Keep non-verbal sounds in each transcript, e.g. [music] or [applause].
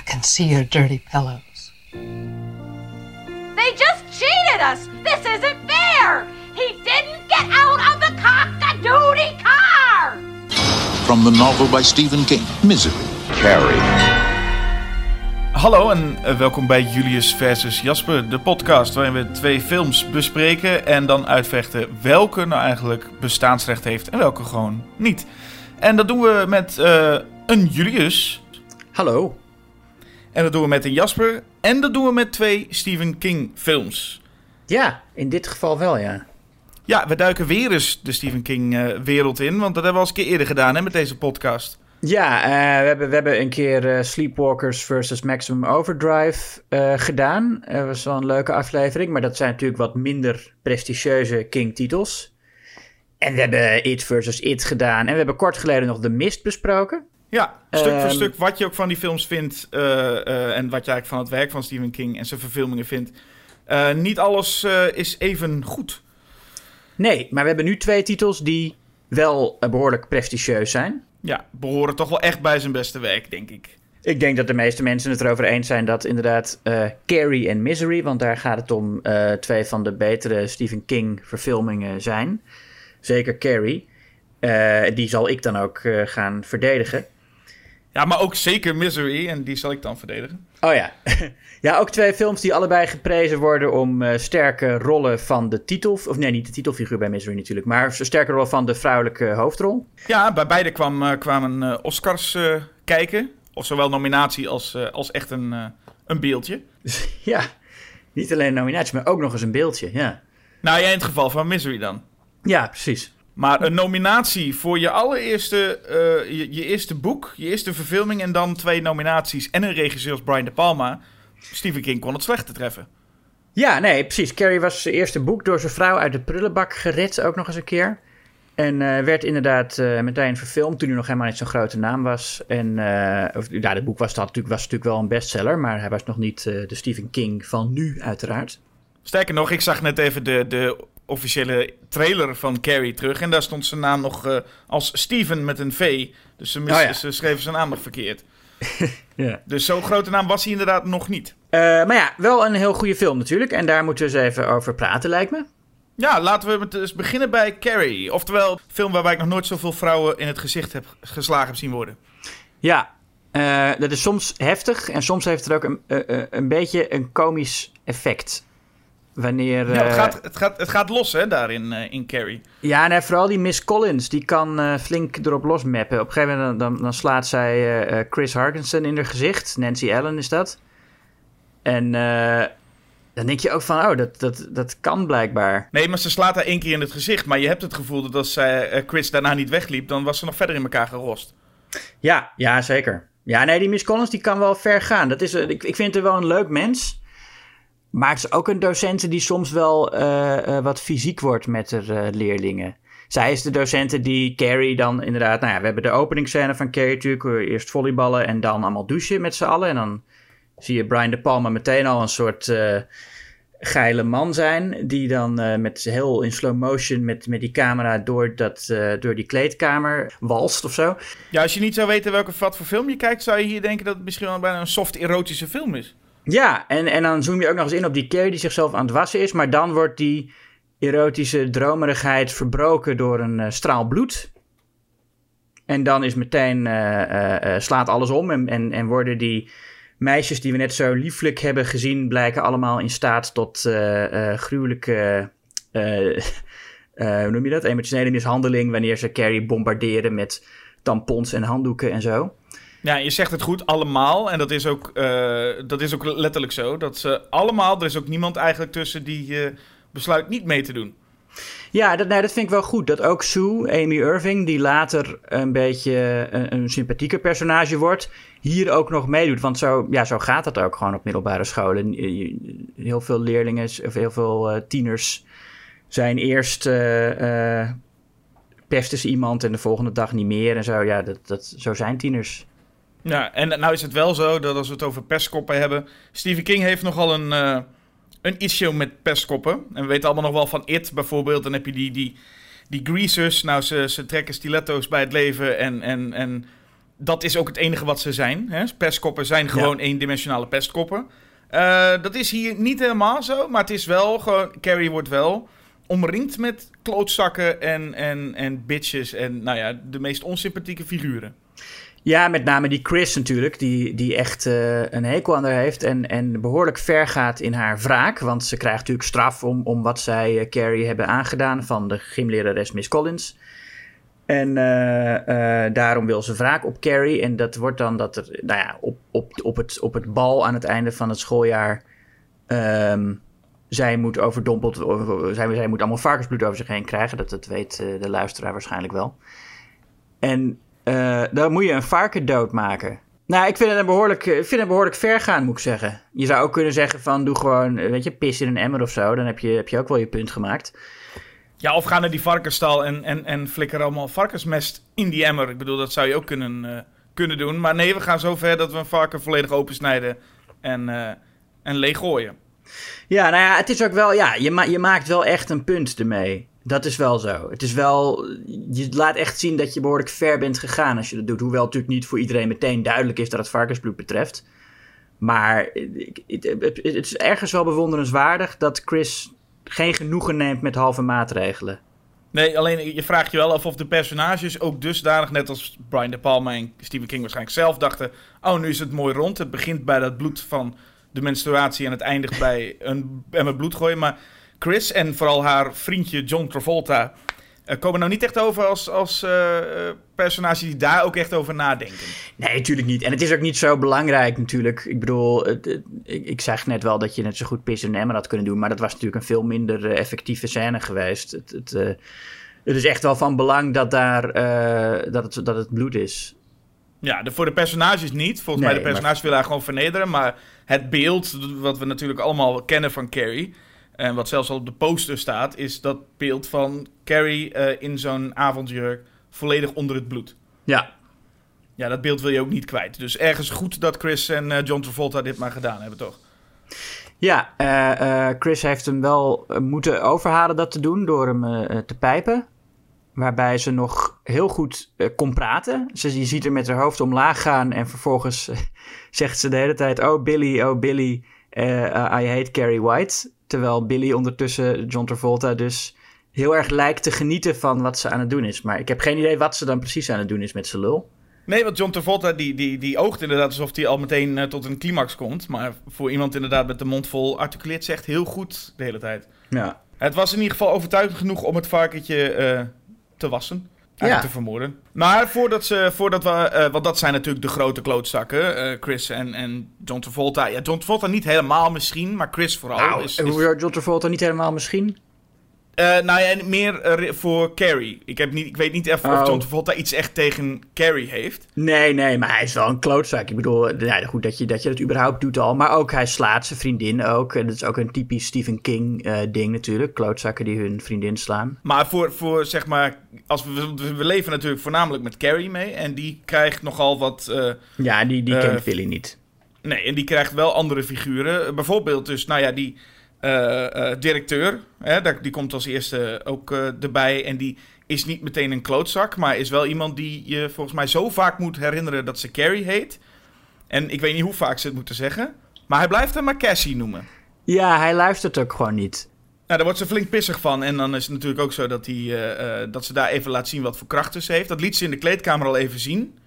I can see your dirty pillows. They just cheated us! This isn't fair! He didn't get out of the cock-a-doodie car! From the novel by Stephen King, Misery. Carrie. Hallo en eh, welkom bij Julius versus Jasper, de podcast waarin we twee films bespreken en dan uitvechten welke nou eigenlijk bestaansrecht heeft en welke gewoon niet. En dat doen we met eh, een Julius. Hallo. En dat doen we met een Jasper. En dat doen we met twee Stephen King films. Ja, in dit geval wel, ja. Ja, we duiken weer eens de Stephen King uh, wereld in, want dat hebben we al eens een keer eerder gedaan hè, met deze podcast. Ja, uh, we, hebben, we hebben een keer uh, Sleepwalkers versus Maximum Overdrive gedaan. Dat was wel een leuke aflevering, maar dat zijn natuurlijk wat minder prestigieuze King-titels. En we hebben It versus It gedaan. En we hebben kort geleden nog The Mist besproken. Ja, stuk um, voor stuk wat je ook van die films vindt. Uh, uh, en wat je eigenlijk van het werk van Stephen King en zijn verfilmingen vindt. Uh, niet alles is even goed. Nee, maar we hebben nu twee titels die wel behoorlijk prestigieus zijn. Ja, behoren toch wel echt bij zijn beste werk, denk ik. Ik denk dat de meeste mensen het erover eens zijn dat inderdaad Carrie en Misery, want daar gaat het om, twee van de betere Stephen King verfilmingen zijn. Zeker Carrie. die zal ik dan ook gaan verdedigen. Ja, maar ook zeker Misery, en die zal ik dan verdedigen. Oh ja. [laughs] ja, ook twee films die allebei geprezen worden om uh, sterke rollen van de titel... Of nee, niet de titelfiguur bij Misery natuurlijk, maar sterke rollen van de vrouwelijke hoofdrol. Ja, bij beide kwam, uh, kwamen uh, Oscars kijken. Of zowel nominatie als, als echt een, een beeldje. [laughs] ja, niet alleen een nominatie, maar ook nog eens een beeldje, ja. Nou, jij in het geval van Misery dan? Ja, precies. Maar een nominatie voor je allereerste, uh, je, je, eerste boek, je eerste verfilming en dan twee nominaties en een regisseur als Brian De Palma. Stephen King kon het slechte treffen. Ja, nee, precies. Carrie was zijn eerste boek door zijn vrouw uit de prullenbak gered, ook nog eens een keer. En uh, werd inderdaad uh, meteen verfilmd toen hij nog helemaal niet zo'n grote naam was. En of, ja, het boek was, dat, was natuurlijk wel een bestseller, maar hij was nog niet de Stephen King van nu, uiteraard. Sterker nog, ik zag net even de, de officiële trailer van Carrie terug. En daar stond zijn naam nog uh, als Steven met een V. Dus ze, mis, oh ja. ze schreven zijn naam nog verkeerd. [laughs] ja. Dus zo'n grote naam was hij inderdaad nog niet. Uh, maar ja, wel een heel goede film natuurlijk. En daar moeten we eens even over praten, lijkt me. Ja, laten we met, dus beginnen bij Carrie. Oftewel, een film waarbij ik nog nooit zoveel vrouwen in het gezicht heb geslagen heb zien worden. Ja, uh, dat is soms heftig. En soms heeft het ook een, een beetje een komisch effect. Wanneer, ja, het, gaat, het, gaat, het gaat los hè, daar in, in Carrie. Ja, nee, vooral die Miss Collins, die kan uh, flink erop losmappen. Op een gegeven moment dan, dan slaat zij Chris Harkinson in haar gezicht. Nancy Allen is dat. En dan denk je ook van, oh, dat, dat, dat kan blijkbaar. Nee, maar ze slaat haar één keer in het gezicht. Maar je hebt het gevoel dat als zij, Chris daarna niet wegliep, dan was ze nog verder in elkaar gerost. Ja, ja, zeker. Ja, nee, die Miss Collins die kan wel ver gaan. Dat is, ik, ik vind haar wel een leuk mens. Maar het is ook een docente die soms wel uh, uh, wat fysiek wordt met haar uh, leerlingen. Zij is de docente die Carrie dan inderdaad... Nou ja, we hebben de openingsscène van Carrie natuurlijk. Eerst volleyballen en dan allemaal douchen met z'n allen. En dan zie je Brian De Palma meteen al een soort geile man zijn. Die dan met heel in slow motion met, met die camera door, dat, door die kleedkamer walst of zo. Ja, als je niet zou weten welke wat voor film je kijkt... zou je hier denken dat het misschien wel bijna een soft erotische film is. Ja, en, en dan zoom je ook nog eens in op die Carrie die zichzelf aan het wassen is. Maar dan wordt die erotische dromerigheid verbroken door een uh, straal bloed. En dan is meteen, uh, uh, slaat alles om en, en, en worden die meisjes die we net zo lieflijk hebben gezien... blijken allemaal in staat tot gruwelijke, hoe noem je dat? Emotionele mishandeling wanneer ze Carrie bombarderen met tampons en handdoeken en zo. Ja, je zegt het goed, allemaal. En dat is ook, uh, dat is ook letterlijk zo. Dat ze allemaal, er is ook niemand eigenlijk tussen die uh, besluit niet mee te doen. Ja, dat, nee, dat vind ik wel goed. Dat ook Sue, Amy Irving, die later een beetje een, sympathieke personage wordt, hier ook nog meedoet. Want zo, ja, zo gaat dat ook gewoon op middelbare scholen. Heel veel leerlingen, of heel veel uh, tieners zijn eerst pesten ze iemand en de volgende dag niet meer en zo. Ja, dat, dat, zo zijn tieners. Ja, en nou is het wel zo dat als we het over pestkoppen hebben... Stephen King heeft nogal een, uh, een issue met pestkoppen. En we weten allemaal nog wel van It bijvoorbeeld. Dan heb je die, die, die greasers. Nou, ze, ze trekken stiletto's bij het leven en, en, en dat is ook het enige wat ze zijn. Hè? Pestkoppen zijn gewoon eendimensionale pestkoppen. Uh, dat is hier niet helemaal zo, maar het is wel gewoon... Carrie wordt wel omringd met klootzakken en, en, en bitches en nou ja, de meest onsympathieke figuren. Ja, met name die Chris natuurlijk, die, die echt uh, een hekel aan haar heeft en, en behoorlijk ver gaat in haar wraak. Want ze krijgt natuurlijk straf om, om wat zij uh, Carrie hebben aangedaan van de gymlerares Miss Collins. En uh, daarom wil ze wraak op Carrie. En dat wordt dan dat er, nou ja, op, op, op, het, op het bal aan het einde van het schooljaar. Um, zij moet overdompeld, zij, zij moet allemaal varkensbloed over zich heen krijgen. Dat, dat weet de luisteraar waarschijnlijk wel. En uh, dan moet je een varken doodmaken. Nou, ik vind het, een behoorlijk, ik vind het behoorlijk ver gaan, moet ik zeggen. Je zou ook kunnen zeggen van, doe gewoon, weet je, pis in een emmer of zo. Dan heb je, heb je ook wel je punt gemaakt. Ja, of ga naar die varkensstal en, en, en flikker allemaal varkensmest in die emmer. Ik bedoel, dat zou je ook kunnen, uh, kunnen doen. Maar nee, we gaan zo ver dat we een varken volledig opensnijden en, uh, en leeggooien. Ja, nou ja, het is ook wel, ja, je, ma je maakt wel echt een punt ermee. Dat is wel zo. Het is wel, je laat echt zien dat je behoorlijk ver bent gegaan als je dat doet. Hoewel natuurlijk niet voor iedereen meteen duidelijk is dat het varkensbloed betreft. Maar het, is ergens wel bewonderenswaardig dat Chris geen genoegen neemt met halve maatregelen. Nee, alleen je vraagt je wel af of de personages ook dusdanig, net als Brian De Palma en Stephen King waarschijnlijk zelf, dachten: Oh, nu is het mooi rond. Het begint bij dat bloed van de menstruatie en het eindigt bij een emmer bloed gooien. Maar Chris en vooral haar vriendje John Travolta uh, komen nou niet echt over als, als uh, personages die daar ook echt over nadenken. Nee, natuurlijk niet. En het is ook niet zo belangrijk natuurlijk. Ik bedoel, het, ik, ik zeg net wel dat je net zo goed Piss en Emma had kunnen doen, maar dat was natuurlijk een veel minder effectieve scène geweest. Het, het, het, is echt wel van belang dat, daar, dat, het, dat het bloed is. Ja, de, voor de personages niet. Volgens mij de personages maar... willen haar gewoon vernederen, maar het beeld, wat we natuurlijk allemaal kennen van Carrie en wat zelfs al op de poster staat, is dat beeld van Carrie uh, in zo'n avondjurk volledig onder het bloed. Ja. Ja, dat beeld wil je ook niet kwijt. Dus ergens goed dat Chris en uh, John Travolta dit maar gedaan hebben, toch? Ja, uh, Chris heeft hem wel moeten overhalen dat te doen door hem te pijpen. Waarbij ze nog heel goed kon praten. Ze, je ziet er met haar hoofd omlaag gaan en vervolgens [laughs] zegt ze de hele tijd: Oh Billy, oh Billy, I hate Carrie White. Terwijl Billy ondertussen, John Travolta, dus heel erg lijkt te genieten van wat ze aan het doen is. Maar ik heb geen idee wat ze dan precies aan het doen is met zijn lul. Nee, want John Travolta die, die, die oogt inderdaad alsof hij al meteen uh, tot een climax komt. Maar voor iemand inderdaad met de mond vol articuleert zegt heel goed de hele tijd. Ja. Het was in ieder geval overtuigend genoeg om het varkentje uh, te wassen ja. te vermoorden. Maar voordat ze, voordat we, uh, want dat zijn natuurlijk de grote klootzakken, uh, Chris en, en John Travolta. Ja, John Travolta niet helemaal misschien, maar Chris vooral. Nou, is, is... John Travolta niet helemaal misschien? Uh, nou ja, meer uh, voor Carrie. Ik, heb niet, ik weet niet even oh. of John Travolta iets echt tegen Carrie heeft. Nee, nee, maar hij is wel een klootzak. Ik bedoel, ja, goed dat je, dat je dat überhaupt doet al. Maar ook hij slaat zijn vriendin ook. En dat is ook een typisch Stephen King uh, ding natuurlijk. Klootzakken die hun vriendin slaan. Maar voor, voor zeg maar, als we, we leven natuurlijk voornamelijk met Carrie mee. En die krijgt nogal wat... ja, die, die kent Billy niet. Nee, en die krijgt wel andere figuren. Bijvoorbeeld dus, nou ja, die directeur. Hè, die komt als eerste ook uh, erbij. En die is niet meteen een klootzak, maar is wel iemand die je volgens mij zo vaak moet herinneren dat ze Carrie heet. En ik weet niet hoe vaak ze het moeten zeggen. Maar hij blijft hem maar Cassie noemen. Ja, hij luistert ook gewoon niet. Nou, daar wordt ze flink pissig van. En dan is het natuurlijk ook zo dat, hij, dat ze daar even laat zien wat voor krachten ze heeft. Dat liet ze in de kleedkamer al even zien.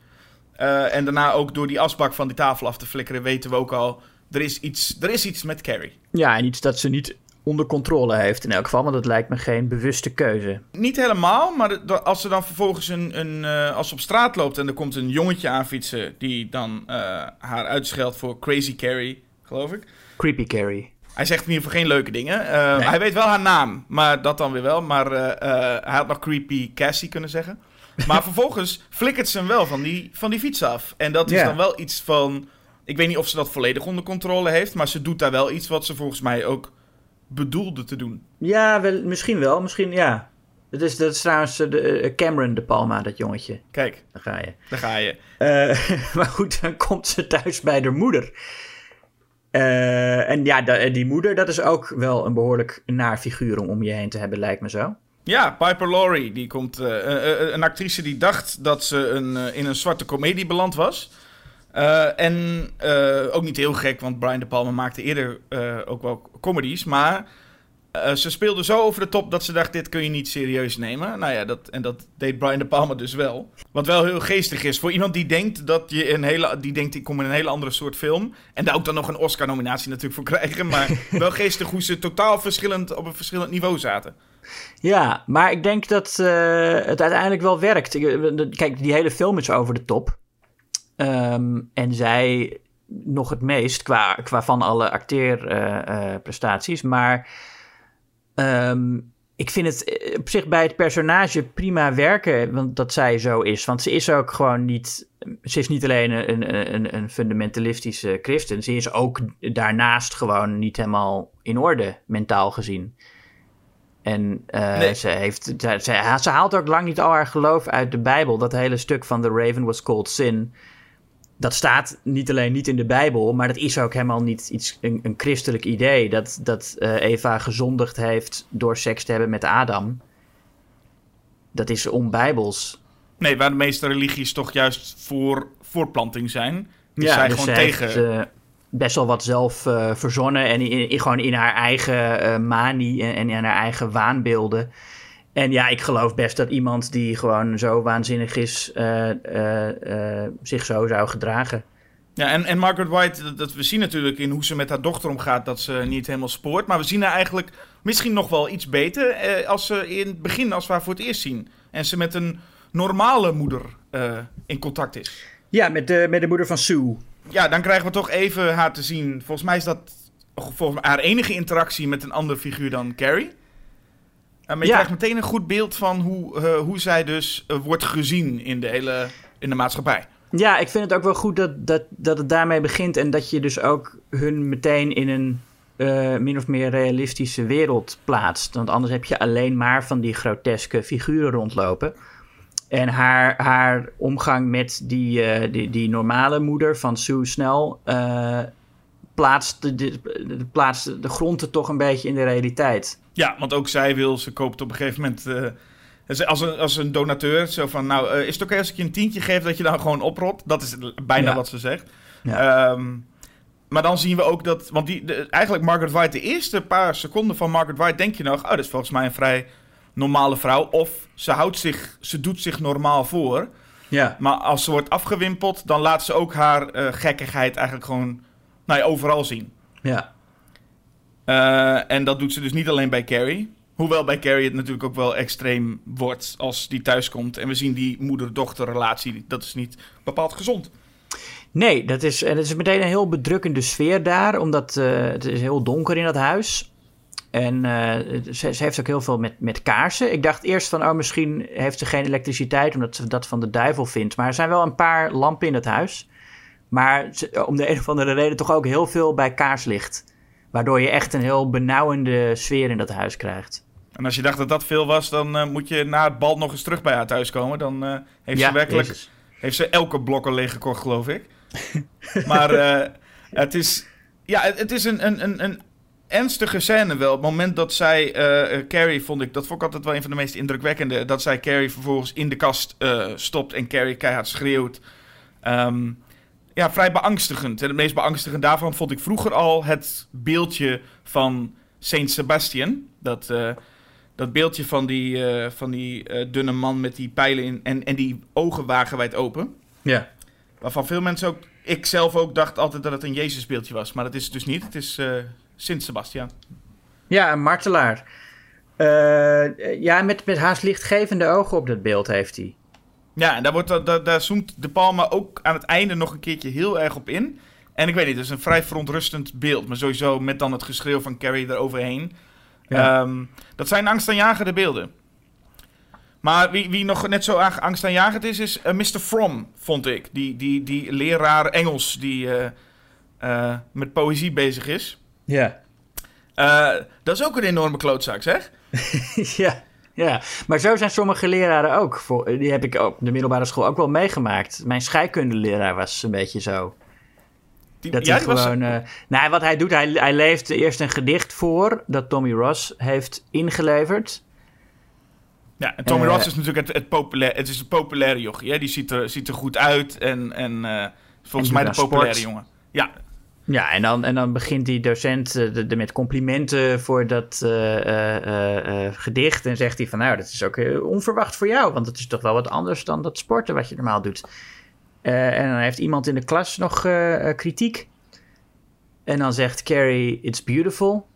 en daarna ook door die asbak van die tafel af te flikkeren, weten we ook al er is iets, er is iets met Carrie. Ja, en iets dat ze niet onder controle heeft in elk geval, want dat lijkt me geen bewuste keuze. Niet helemaal, maar als ze dan vervolgens een, een uh, als ze op straat loopt en er komt een jongetje aan fietsen die dan uh, haar uitscheldt voor Crazy Carrie, geloof ik. Creepy Carrie. Hij zegt in ieder geval geen leuke dingen. Uh, nee. Hij weet wel haar naam, maar dat dan weer wel. Maar hij had nog Creepy Cassie kunnen zeggen. Maar [laughs] vervolgens flikkert ze hem wel van die, van die fiets af. En dat is dan wel iets van ik weet niet of ze dat volledig onder controle heeft, maar ze doet daar wel iets wat ze volgens mij ook bedoelde te doen. Ja, wel, misschien wel. Misschien, ja. Dat is, dat is trouwens de, uh, Cameron de Palma, dat jongetje. Kijk. Daar ga je. Daar ga je. Uh, [laughs] maar goed, dan komt ze thuis bij de moeder. Uh, en ja, die moeder, dat is ook wel een behoorlijk naar figuur om om je heen te hebben, lijkt me zo. Ja, Piper Laurie. Die komt, een actrice die dacht dat ze een, in een zwarte komedie beland was. En ook niet heel gek, want Brian De Palma maakte eerder ook wel comedies. Maar ze speelde zo over de top dat ze dacht: dit kun je niet serieus nemen. Nou ja, dat, en dat deed Brian De Palma dus wel. Wat wel heel geestig is voor iemand die denkt dat je een hele. die denkt: ik kom in een hele andere soort film. En daar ook dan nog een Oscar-nominatie natuurlijk voor krijgen. Maar [laughs] wel geestig hoe ze totaal verschillend op een verschillend niveau zaten. Ja, maar ik denk dat het uiteindelijk wel werkt. Kijk, die hele film is over de top. Um, en zij nog het meest qua, qua van alle acteerprestaties. Uh, maar Ehm, ik vind het eh, op zich bij het personage prima werken, want dat zij zo is. Want ze is ook gewoon niet. Ze is niet alleen een, een, een fundamentalistische christen. Ze is ook daarnaast gewoon niet helemaal in orde, mentaal gezien. En uh, ze, heeft, ze, ze, haalt ook lang niet al haar geloof uit de Bijbel. Dat hele stuk van The Raven was called sin dat staat niet alleen niet in de Bijbel, maar dat is ook helemaal niet iets, een, een christelijk idee. Dat, dat uh, Eva gezondigd heeft door seks te hebben met Adam. Dat is onbijbels. Nee, waar de meeste religies toch juist voor voortplanting zijn. Die ja, zijn dus gewoon tegen. Heeft, uh, best wel wat zelf uh, verzonnen en in, gewoon in haar eigen manie en, en in haar eigen waanbeelden en ja, ik geloof best dat iemand die gewoon zo waanzinnig is, uh, uh, zich zo zou gedragen. Ja, en, en Margaret White, dat, we zien natuurlijk in hoe ze met haar dochter omgaat dat ze niet helemaal spoort. Maar we zien haar eigenlijk misschien nog wel iets beter als ze in het begin, als we haar voor het eerst zien. En ze met een normale moeder in contact is. Ja, met de, met de moeder van Sue. Ja, dan krijgen we toch even haar te zien. Volgens mij is dat volgens mij haar enige interactie met een andere figuur dan Carrie. Maar je krijgt meteen een goed beeld van hoe, uh, hoe zij dus uh, wordt gezien in de hele in de maatschappij. Ja, ik vind het ook wel goed dat, dat, dat het daarmee begint en dat je dus ook hun meteen in een uh, min of meer realistische wereld plaatst. Want anders heb je alleen maar van die groteske figuren rondlopen. En haar, haar omgang met die, die, die normale moeder van Sue Snell plaatst de, de, de, plaatst de grond er toch een beetje in de realiteit. Ja, want ook zij wil, ze koopt op een gegeven moment... Uh, als, een, als een donateur, zo van, nou, uh, is het oké als ik je een tientje geef dat je dan gewoon oprot? Dat is bijna wat ze zegt. Ja. Um, maar dan zien we ook dat, want die, de, eigenlijk Margaret White, de eerste paar seconden van Margaret White denk je nog, oh, dat is volgens mij een vrij normale vrouw. Of ze houdt zich, ze doet zich normaal voor. Ja. Maar als ze wordt afgewimpeld, dan laat ze ook haar uh, gekkigheid eigenlijk gewoon nou ja, overal zien. Ja. Uh, en dat doet ze dus niet alleen bij Carrie. Hoewel bij Carrie het natuurlijk ook wel extreem wordt als die thuiskomt. En we zien die moeder-dochter relatie, dat is niet bepaald gezond. Nee, dat is, en het is meteen een heel bedrukkende sfeer daar, omdat uh, het is heel donker in dat huis. En uh, ze, ze, heeft ook heel veel met, met kaarsen. Ik dacht eerst van, oh, misschien heeft ze geen elektriciteit omdat ze dat van de duivel vindt. Maar er zijn wel een paar lampen in het huis. Maar om de een of andere reden toch ook heel veel bij kaarslicht. Waardoor je echt een heel benauwende sfeer in dat huis krijgt. En als je dacht dat dat veel was, dan uh, moet je na het bal nog eens terug bij haar thuis komen. Dan uh, heeft ja, ze werkelijk heeft ze elke blokker leeggekocht, geloof ik. [laughs] maar uh, het is, ja, het, het is een, een, een, een, ernstige scène wel. Het moment dat zij Carrie, vond ik, dat vond ik altijd wel een van de meest indrukwekkende. Dat zij Carrie vervolgens in de kast stopt en Carrie keihard schreeuwt. Um, ja, vrij beangstigend. En het meest beangstigend daarvan vond ik vroeger al het beeldje van Saint Sebastian. Dat, uh, dat beeldje van die, uh, van die uh, dunne man met die pijlen in, en, en die ogen wagenwijd open. Ja. Waarvan veel mensen ook, ik zelf ook, dacht altijd dat het een Jezusbeeldje was. Maar dat is het dus niet. Het is Sint Sebastian. Ja, een martelaar. ja, met, met haast lichtgevende ogen op dat beeld heeft hij. Ja, en daar, wordt, daar, daar zoomt De Palma ook aan het einde nog een keertje heel erg op in. En ik weet niet, het is een vrij verontrustend beeld. Maar sowieso met dan het geschreeuw van Carrie eroverheen. Ja. Um, dat zijn angstaanjagende beelden. Maar wie, wie nog net zo angstaanjagend is, is uh, eh, Mr. From, vond ik. Die, die, die leraar Engels die uh, uh, met poëzie bezig is. Ja. dat is ook een enorme klootzak, zeg. [laughs] ja. Ja, maar zo zijn sommige leraren ook. Die heb ik op de middelbare school ook wel meegemaakt. Mijn scheikundeleraar was een beetje zo. Die, dat hij gewoon. Was... Uh, nou, wat hij doet, hij, hij leeft eerst een gedicht voor dat Tommy Ross heeft ingeleverd. Ja, en Tommy Ross is natuurlijk het, het, populair, het is een populaire jochie. Hè? Die ziet er, ziet er goed uit en, en volgens mij de populaire jongen. Ja, ja, en dan, en dan begint die docent uh, de, met complimenten voor dat uh, gedicht. En zegt hij van, nou, dat is ook onverwacht voor jou. Want het is toch wel wat anders dan dat sporten wat je normaal doet. en dan heeft iemand in de klas nog kritiek. En dan zegt Carrie, it's beautiful.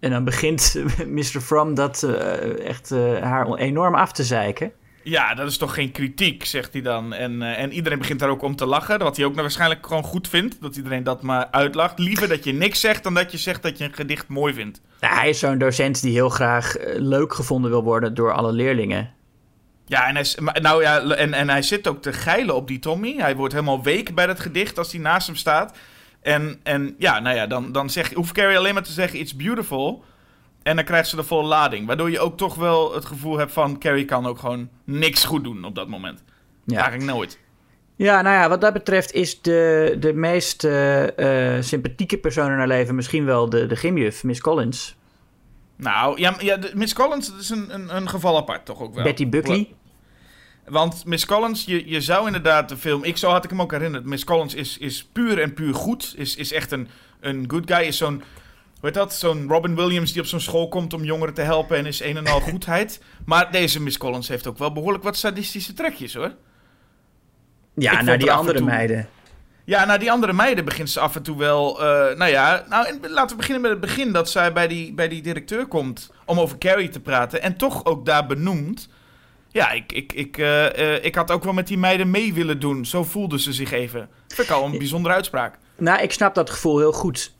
En dan begint [laughs] Mr. Fromm dat echt haar enorm af te zeiken. Ja, dat is toch geen kritiek, zegt hij dan. En, uh, en iedereen begint daar ook om te lachen. Wat hij ook nou waarschijnlijk gewoon goed vindt. Dat iedereen dat maar uitlacht. Liever dat je niks zegt dan dat je zegt dat je een gedicht mooi vindt. Nou, hij is zo'n docent die heel graag eh, leuk gevonden wil worden door alle leerlingen. Ja, en hij, nou ja, en, en hij zit ook te geilen op die Tommy. Hij wordt helemaal week bij dat gedicht als hij naast hem staat. En, en ja, nou ja, dan, dan zeg, hoeft Carrie alleen maar te zeggen: It's beautiful. En dan krijgt ze de volle lading. Waardoor je ook toch wel het gevoel hebt van... Carrie kan ook gewoon niks goed doen op dat moment. Ja. Eigenlijk nooit. Ja, nou ja, wat dat betreft is de, de meest uh, sympathieke persoon in haar leven... misschien wel de, de gymjuf, Miss Collins. Nou, ja, ja Miss Collins dat is een, een, een geval apart toch ook wel. Betty Buckley. Want Miss Collins, je, je zou inderdaad de film... Ik, zo had ik hem ook herinnerd. Miss Collins is, is puur en puur goed. Is, is echt een, een good guy. Is zo'n Weet dat? Zo'n Robin Williams die op zo'n school komt om jongeren te helpen en is een en al [laughs] goedheid. maar deze Miss Collins heeft ook wel behoorlijk wat sadistische trekjes hoor. Ja, naar die andere meiden. Ja, naar die andere meiden begint ze af en toe wel. Uh, nou ja, nou, laten we beginnen met het begin. Dat zij bij die, bij die directeur komt om over Carrie te praten. En toch ook daar benoemt. Ja, ik, ik, ik, uh, uh, ik had ook wel met die meiden mee willen doen. Zo voelde ze zich even. Vind ik al een bijzondere uitspraak. Nou, ik snap dat gevoel heel goed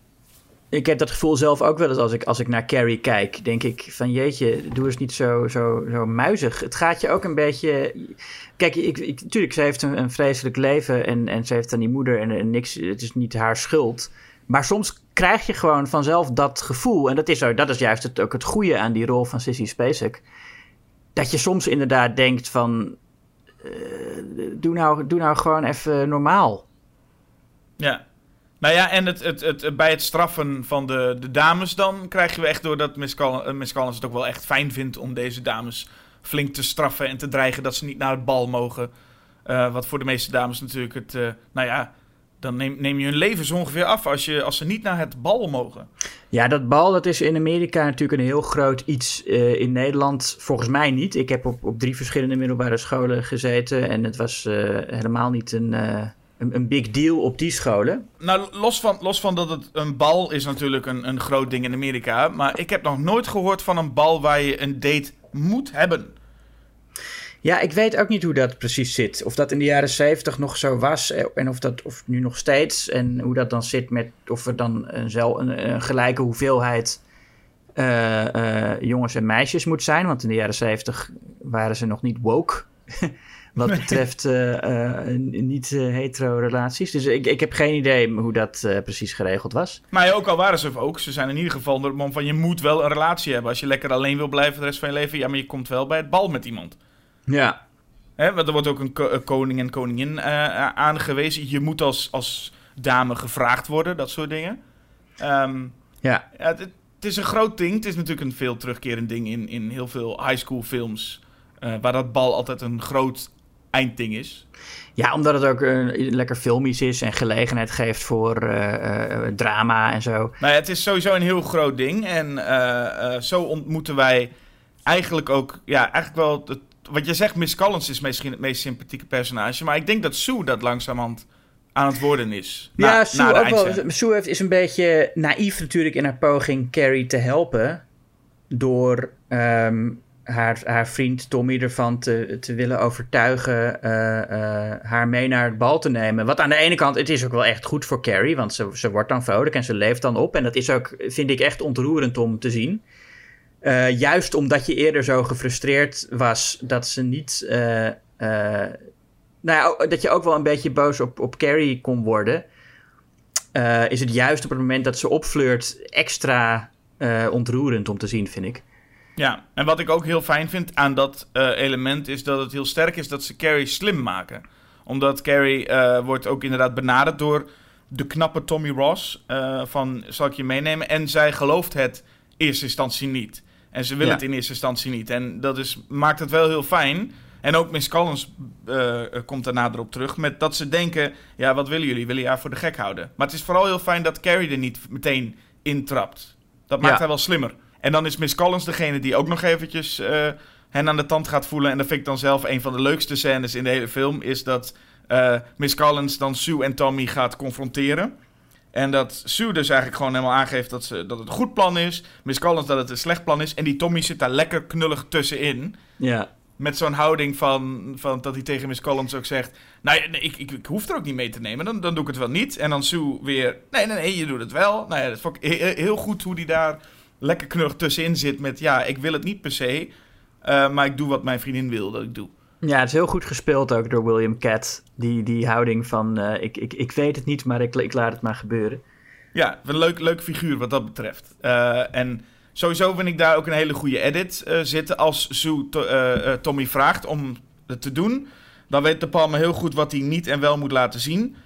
ik heb dat gevoel zelf ook wel eens als ik, als ik naar Carrie kijk. Denk ik van jeetje, doe eens niet zo, zo, zo muizig. Het gaat je ook een beetje... Kijk, ik, ik, natuurlijk, ze heeft een, vreselijk leven en, en ze heeft dan die moeder en, niks. Het is niet haar schuld. Maar soms krijg je gewoon vanzelf dat gevoel. En dat is, dat is juist het, ook het goede aan die rol van Sissy Spacek. Dat je soms inderdaad denkt van... Uh, doe, nou, doe nou gewoon even normaal. Ja, nou ja, en het, het, het, bij het straffen van de, de dames dan krijg je echt door dat Miss Collins, Collins het ook wel echt fijn vindt om deze dames flink te straffen en te dreigen dat ze niet naar het bal mogen. Uh, wat voor de meeste dames natuurlijk het, uh, nou ja, dan neem, neem je hun leven zo ongeveer af als, je, als ze niet naar het bal mogen. Ja, dat bal dat is in Amerika natuurlijk een heel groot iets. In Nederland volgens mij niet. Ik heb op, op drie verschillende middelbare scholen gezeten en het was helemaal niet een een, een, big deal op die scholen. Nou, los van, los van dat het een bal is natuurlijk een, een groot ding in Amerika. Maar ik heb nog nooit gehoord van een bal waar je een date moet hebben. Ja, ik weet ook niet hoe dat precies zit. Of dat in de jaren 70 nog zo was eh, en of dat of nu nog steeds. En hoe dat dan zit met of er dan een, een, een gelijke hoeveelheid uh, uh, jongens en meisjes moet zijn. Want in de jaren 70 waren ze nog niet woke. [laughs] wat betreft uh, niet-hetero relaties. Dus ik, ik heb geen idee hoe dat precies geregeld was. Maar ook al waren ze ook, ze zijn in ieder geval de man van je moet wel een relatie hebben. Als je lekker alleen wil blijven de rest van je leven, ja, maar je komt wel bij het bal met iemand. Ja. Hè, want er wordt ook een, koning en koningin aangewezen. Je moet als, als dame gevraagd worden, dat soort dingen. Um, ja. ja het, het, is een groot ding. Het is natuurlijk een veel terugkerend ding in, in heel veel high school films. waar dat bal altijd een groot eindding is. Ja, omdat het ook uh, lekker filmisch is en gelegenheid geeft voor uh, drama en zo. Nou ja, het is sowieso een heel groot ding. En zo ontmoeten wij eigenlijk ook, ja, eigenlijk wel. Het, wat je zegt, Miss Collins is misschien het meest sympathieke personage. Maar ik denk dat Sue dat langzamerhand aan het worden is. Ja, Sue, ook wel, Sue heeft, is een beetje naïef natuurlijk in haar poging Carrie te helpen. Door ehm, haar, haar vriend Tommy ervan te, willen overtuigen uh, uh, haar mee naar het bal te nemen. Wat aan de ene kant, het is ook wel echt goed voor Carrie, want ze, ze wordt dan vrolijk en ze leeft dan op. En dat is ook, vind ik, echt ontroerend om te zien. Uh, juist omdat je eerder zo gefrustreerd was dat ze niet. nou ja, dat je ook wel een beetje boos op, op Carrie kon worden. is het juist op het moment dat ze opfleurt extra ontroerend om te zien, vind ik. Ja, en wat ik ook heel fijn vind aan dat uh, element is dat het heel sterk is dat ze Carrie slim maken. Omdat Carrie uh, wordt ook inderdaad benaderd door de knappe Tommy Ross uh, van zal ik je meenemen. En zij gelooft het in eerste instantie niet. En ze willen het in eerste instantie niet. En dat is, maakt het wel heel fijn. En ook Miss Collins komt er nader op terug. Met dat ze denken: ja, wat willen jullie? Willen je haar voor de gek houden? Maar het is vooral heel fijn dat Carrie er niet meteen intrapt. Dat maakt haar wel slimmer. En dan is Miss Collins degene die ook nog eventjes uh, hen aan de tand gaat voelen. En dat vind ik dan zelf een van de leukste scènes in de hele film. Is dat Miss Collins dan Sue en Tommy gaat confronteren. En dat Sue dus eigenlijk gewoon helemaal aangeeft dat, ze, dat het een goed plan is. Miss Collins dat het een slecht plan is. En die Tommy zit daar lekker knullig tussenin. Ja. Met zo'n houding van, van dat hij tegen Miss Collins ook zegt... Nou, nee, ik, ik, ik, hoef er ook niet mee te nemen, dan, dan doe ik het wel niet. En dan Sue weer... Nee, nee, nee, je doet het wel. Nou ja, dat vond ik heel goed hoe hij daar lekker knullig tussenin zit met... Ja, ik wil het niet per se, uh, maar ik doe wat mijn vriendin wil dat ik doe. Ja, het is heel goed gespeeld ook door William Cat. Die, die houding van, uh, ik, ik, ik weet het niet, maar ik, ik laat het maar gebeuren. Ja, een leuk, leuk figuur wat dat betreft. Uh, en sowieso vind ik daar ook een hele goede edit uh, zitten. Als Sue to, Tommy vraagt om het te doen, dan weet de Palme heel goed wat hij niet en wel moet laten zien.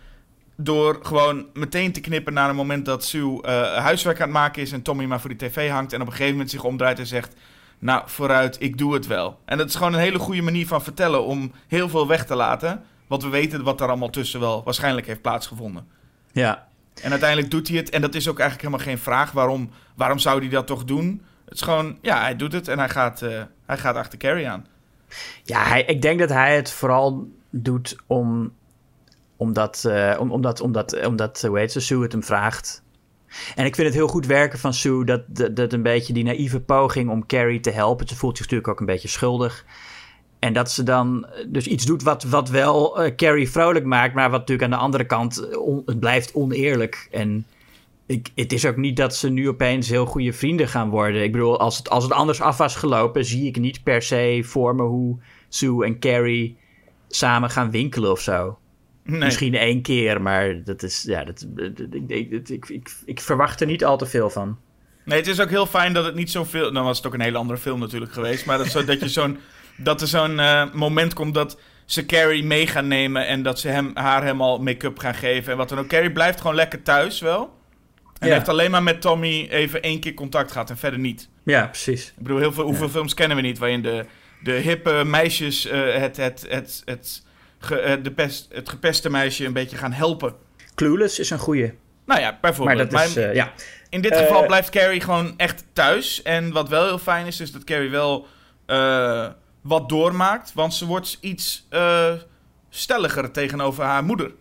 Door gewoon meteen te knippen naar een moment dat Sue huiswerk aan het maken is en Tommy maar voor die tv hangt. En op een gegeven moment zich omdraait en zegt: nou, vooruit, ik doe het wel. En dat is gewoon een hele goede manier van vertellen om heel veel weg te laten. Want we weten wat er allemaal tussen wel waarschijnlijk heeft plaatsgevonden. Ja. En uiteindelijk doet hij het. En dat is ook eigenlijk helemaal geen vraag. Waarom, waarom zou hij dat toch doen? Het is gewoon, ja, hij doet het en hij gaat, uh, hij gaat achter Carrie aan. Ja, hij, ik denk dat hij het vooral doet om, omdat, uh, om, omdat, omdat, omdat, hoe heet ze, Sue het hem vraagt. En ik vind het heel goed werken van Sue, dat, dat, een beetje die naïeve poging om Carrie te helpen. Ze voelt zich natuurlijk ook een beetje schuldig. En dat ze dan dus iets doet wat, wat wel Carrie vrolijk maakt, maar wat natuurlijk aan de andere kant, eh, het blijft oneerlijk. En ik, het is ook niet dat ze nu opeens heel goede vrienden gaan worden. Ik bedoel, als het, als het anders af was gelopen, zie ik niet per se voor me hoe Sue en Carrie samen gaan winkelen of zo. Nee. Misschien één keer, maar dat is, ja, dat, ik, ik, ik, ik, verwacht er niet al te veel van. Nee, het is ook heel fijn dat het niet zoveel. Nou, was het ook een hele andere film natuurlijk geweest. Maar dat, zo, dat, je zo'n, [laughs] dat er zo'n uh, moment komt dat ze Carrie mee gaan nemen. En dat ze hem, haar helemaal make-up gaan geven. En wat dan ook. Carrie blijft gewoon lekker thuis wel. En ja. heeft alleen maar met Tommy even één keer contact gehad en verder niet. Ja, precies. Ik bedoel, heel veel, hoeveel ja. films kennen we niet waarin de, de hippe meisjes uh, het, het, het, het ge, uh, de pest, het gepeste meisje een beetje gaan helpen. Clueless is een goeie. Nou ja, bijvoorbeeld. Maar dat is, uh, ja. In dit geval blijft Carrie gewoon echt thuis. En wat wel heel fijn is, is dat Carrie wel wat doormaakt. Want ze wordt iets stelliger tegenover haar moeder.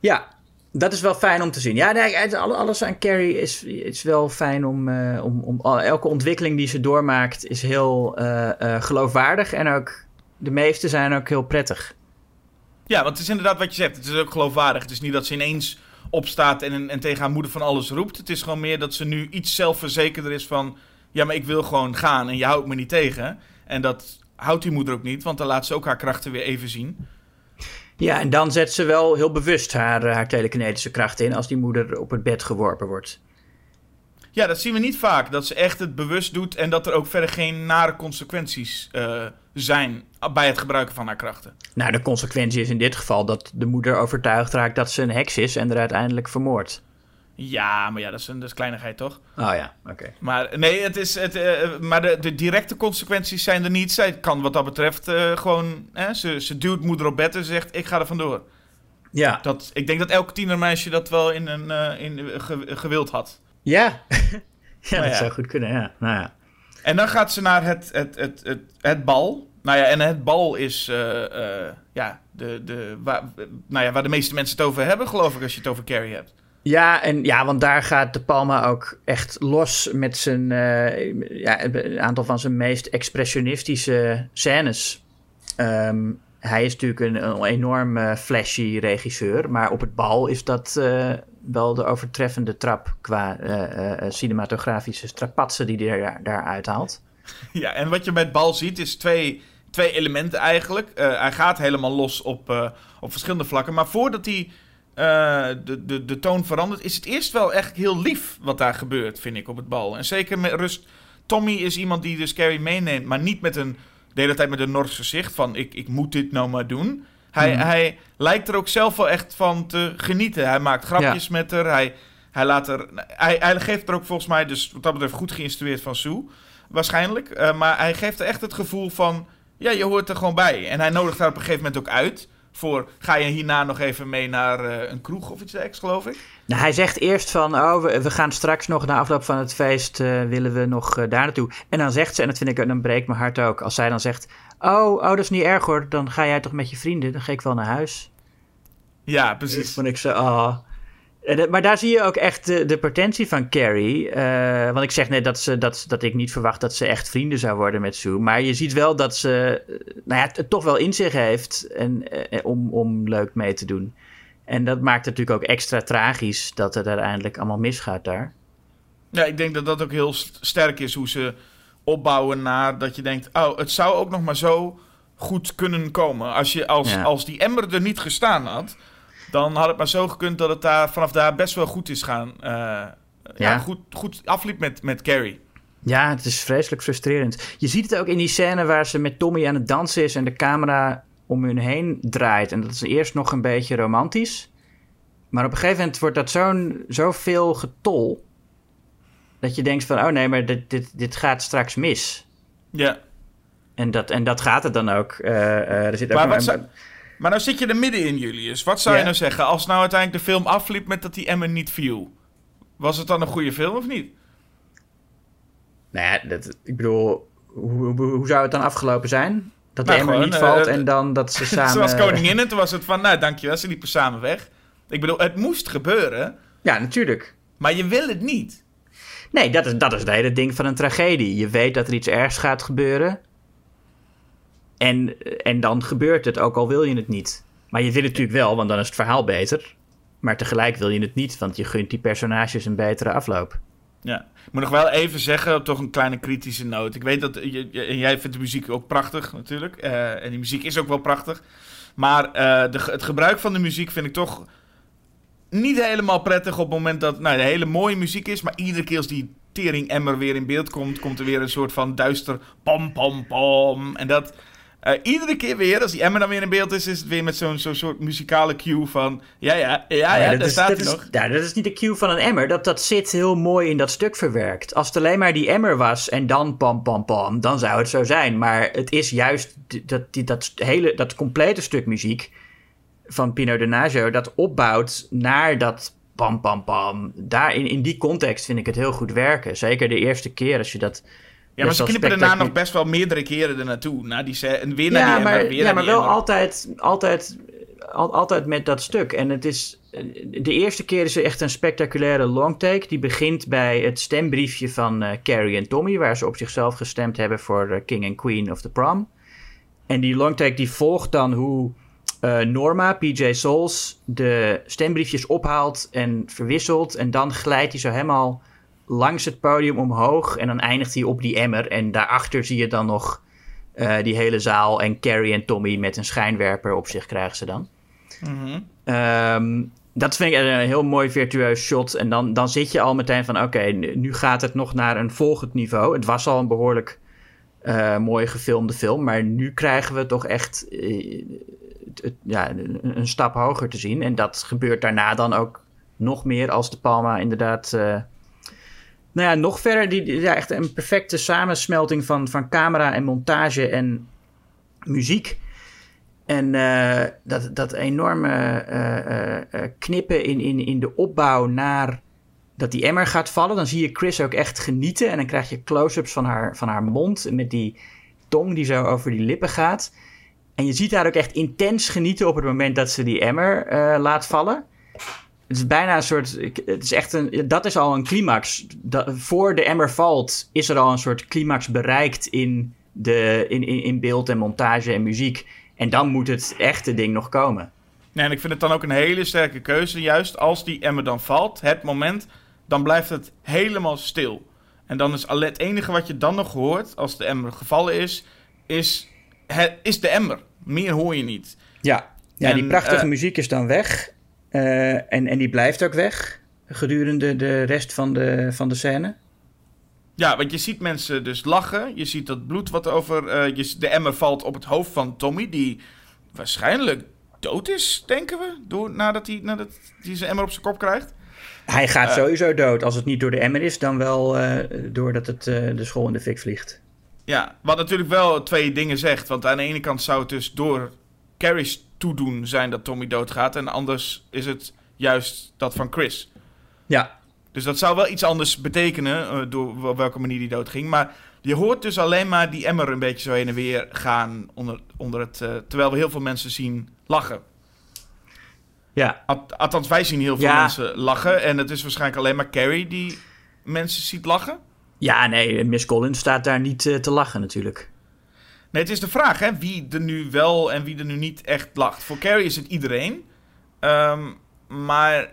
Ja, dat is wel fijn om te zien. Ja, nee, alles aan Carrie is, is wel fijn om, uh, om, om. Elke ontwikkeling die ze doormaakt is heel uh, uh, geloofwaardig. En ook de meeste zijn ook heel prettig. Ja, want het is inderdaad wat je zegt. Het is ook geloofwaardig. Het is niet dat ze ineens opstaat en, en tegen haar moeder van alles roept. Het is gewoon meer dat ze nu iets zelfverzekerder is van... Ja, maar ik wil gewoon gaan en je houdt me niet tegen. En dat houdt die moeder ook niet, want dan laat ze ook haar krachten weer even zien. Ja, en dan zet ze wel heel bewust haar, haar telekinetische kracht in als die moeder op het bed geworpen wordt. Ja, dat zien we niet vaak. Dat ze echt het bewust doet en dat er ook verder geen nare consequenties uh, zijn bij het gebruiken van haar krachten. Nou, de consequentie is in dit geval dat de moeder overtuigd raakt dat ze een heks is en er uiteindelijk vermoordt. Ja, maar ja, dat is een, dat is kleinigheid, toch? Oh ja, oké. Maar nee, het is, het, uh, maar de, de directe consequenties zijn er niet. Zij kan wat dat betreft uh, gewoon... Hè, ze, ze duwt moeder op bed en zegt, ik ga er vandoor. Ja. Dat, ik denk dat elk tienermeisje dat wel in een, uh, in, ge, gewild had. Ja, [laughs] ja dat ja. zou goed kunnen, ja. Nou ja. En dan gaat ze naar het, het, het, het, het bal. Nou ja, en het bal is ja, de, de, waar, nou ja, waar de meeste mensen het over hebben, geloof ik, als je het over Carrie hebt. Ja, en ja, want daar gaat De Palma ook echt los met zijn, uh, ja, een aantal van zijn meest expressionistische scènes. Um, hij is natuurlijk een, een enorm flashy regisseur, maar op het bal is dat wel de overtreffende trap qua cinematografische strapatsen die hij daar, daar uithaalt. Ja, en wat je het bal ziet is twee, twee elementen eigenlijk. hij gaat helemaal los op, op verschillende vlakken, maar voordat hij de, de, de toon verandert, is het eerst wel echt heel lief wat daar gebeurt, vind ik, op het bal. En zeker met rust. Tommy is iemand die dus Carrie meeneemt, maar niet met een, de hele tijd met een Nors gezicht van ik, ik moet dit nou maar doen. Hij, mm. hij lijkt er ook zelf wel echt van te genieten. Hij maakt grapjes ja. met haar. Hij, hij, laat er, hij, hij geeft er ook volgens mij, dus wat dat betreft, goed geïnstrueerd van Sue. waarschijnlijk. maar hij geeft er echt het gevoel van, ja, je hoort er gewoon bij. En hij nodigt haar op een gegeven moment ook uit voor ga je hierna nog even mee naar uh, een kroeg of iets dergelijks, geloof ik? Nou, hij zegt eerst van, oh, we, we, gaan straks nog na afloop van het feest, uh, willen we nog uh, daar naartoe. En dan zegt ze, en dat vind ik, dan breekt mijn hart ook, als zij dan zegt, oh, oh, dat is niet erg hoor, dan ga jij toch met je vrienden, dan ga ik wel naar huis. Ja, precies. Vond ik zo, oh. Maar daar zie je ook echt de, de potentie van Carrie. Uh, want ik zeg net dat, ze, dat, dat ik niet verwacht dat ze echt vrienden zou worden met Sue. Maar je ziet wel dat ze nou ja, het toch wel in zich heeft en, om, om leuk mee te doen. En dat maakt het natuurlijk ook extra tragisch dat het uiteindelijk allemaal misgaat daar. Ja, ik denk dat dat ook heel sterk is hoe ze opbouwen naar dat je denkt... oh, het zou ook nog maar zo goed kunnen komen. Als, je, als, als die emmer er niet gestaan had dan had het maar zo gekund dat het daar vanaf daar best wel goed is gaan. Uh, ja. ja, goed, goed afliep met, met Carrie. Ja, het is vreselijk frustrerend. Je ziet het ook in die scène waar ze met Tommy aan het dansen is en de camera om hun heen draait. En dat is eerst nog een beetje romantisch. Maar op een gegeven moment wordt dat zo'n zoveel getol. Dat je denkt van, oh nee, maar dit, dit, dit gaat straks mis. Ja. En dat, en dat gaat het dan ook. Uh, uh, er zit ook maar wat, een... Maar nou zit je er midden in, Julius. Wat zou je nou zeggen als nou uiteindelijk de film afliep met dat die Emma niet viel? Was het dan een goede film of niet? Nou ja, dat, ik bedoel, hoe, hoe, zou het dan afgelopen zijn? Dat de nou, Emma niet valt uh, en dan dat ze [laughs] samen... Zoals Koningin, toen was het van, nou dankjewel, ze liepen samen weg. Ik bedoel, het moest gebeuren. Ja, natuurlijk. Maar je wil het niet. Nee, dat is, dat is het hele ding van een tragedie. Je weet dat er iets ergs gaat gebeuren. En, en dan gebeurt het, ook al wil je het niet. Maar je wil het natuurlijk wel, want dan is het verhaal beter. Maar tegelijk wil je het niet, want je gunt die personages een betere afloop. Ja, ik moet nog wel even zeggen, toch een kleine kritische noot. Ik weet dat je, jij vindt de muziek ook prachtig natuurlijk. Uh, en die muziek is ook wel prachtig. Maar uh, de, het gebruik van de muziek vind ik toch niet helemaal prettig op het moment dat nou, de hele mooie muziek is. Maar iedere keer als die tering emmer weer in beeld komt, komt er weer een soort van duister pom pom pom. En dat, uh, iedere keer weer, als die Emma dan weer in beeld is, is het weer met zo'n soort muzikale cue van... Ja, ja, ja, ja, daar staat hij nog. Ja, dat is niet de cue van een emmer. Dat, dat zit heel mooi in dat stuk verwerkt. Als het alleen maar die emmer was en dan pam, pam, pam, dan zou het zo zijn. Maar het is juist dat, die, dat, hele, dat complete stuk muziek van Pino Donaggio... dat opbouwt naar dat pam, pam, pam. Daar, in, in die context vind ik het heel goed werken. Zeker de eerste keer als je dat ja, maar ze knippen daarna nog best wel meerdere keren er naartoe. Na die en weer naar ja, die maar, weer Ja, maar wel altijd, altijd, altijd met dat stuk. En het is... De eerste keer is er echt een spectaculaire longtake. Die begint bij het stembriefje van uh, Carrie en Tommy... waar ze op zichzelf gestemd hebben voor uh, King and Queen of the Prom. En die longtake die volgt dan hoe... Uh, Norma, PJ Souls, de stembriefjes ophaalt en verwisselt. En dan glijdt hij zo helemaal langs het podium omhoog. En dan eindigt hij op die emmer. En daarachter zie je dan nog uh, die hele zaal. En Carrie en Tommy met een schijnwerper op zich krijgen ze dan. Mm um, dat vind ik een heel mooi virtueus shot. En dan, dan zit je al meteen van: oké, nu gaat het nog naar een volgend niveau. Het was al een behoorlijk uh, mooi gefilmde film. Maar nu krijgen we toch echt uh, het, ja, een, stap hoger te zien. En dat gebeurt daarna dan ook nog meer als de Palma inderdaad nou ja, nog verder, die, echt een perfecte samensmelting van, van camera en montage en muziek. En uh, dat, dat enorme uh, uh, knippen in, in, in de opbouw naar dat die emmer gaat vallen. Dan zie je Chris ook echt genieten. En dan krijg je close-ups van haar, van haar mond met die tong die zo over die lippen gaat. En je ziet haar ook echt intens genieten op het moment dat ze die emmer laat vallen. Het is bijna een soort. Het is echt een, dat is al een climax. Dat, voor de emmer valt, is er al een soort climax bereikt in, de, in, in, in beeld en montage en muziek. En dan moet het echte ding nog komen. Nee, en ik vind het dan ook een hele sterke keuze. Juist als die emmer dan valt, het moment, dan blijft het helemaal stil. En dan is het enige wat je dan nog hoort, als de emmer gevallen is, is, het, is de emmer. Meer hoor je niet. Ja, ja die prachtige uh, muziek is dan weg. Uh, en, en die blijft ook weg gedurende de rest van de, van de scène. Ja, want je ziet mensen dus lachen. Je ziet dat bloed wat over uh, je, de emmer valt op het hoofd van Tommy, die waarschijnlijk dood is, denken we, door, nadat hij nadat hij zijn emmer op zijn kop krijgt. Hij gaat sowieso dood. Als het niet door de emmer is, dan wel doordat het de school in de fik vliegt. Ja, wat natuurlijk wel twee dingen zegt. Want aan de ene kant zou het dus door Carrie's toedoen zijn dat Tommy doodgaat. En anders is het juist dat van Chris. Ja. Dus dat zou wel iets anders betekenen, uh, door op welke manier die doodging. Maar je hoort dus alleen maar die emmer een beetje zo heen en weer gaan onder, onder het... Uh, terwijl we heel veel mensen zien lachen. Ja. althans, wij zien heel veel mensen lachen. En het is waarschijnlijk alleen maar Carrie die mensen ziet lachen. Ja, nee, Miss Collins staat daar niet uh, te lachen natuurlijk. Nee, het is de vraag, hè, wie er nu wel en wie er nu niet echt lacht. Voor Carrie is het iedereen. Um, maar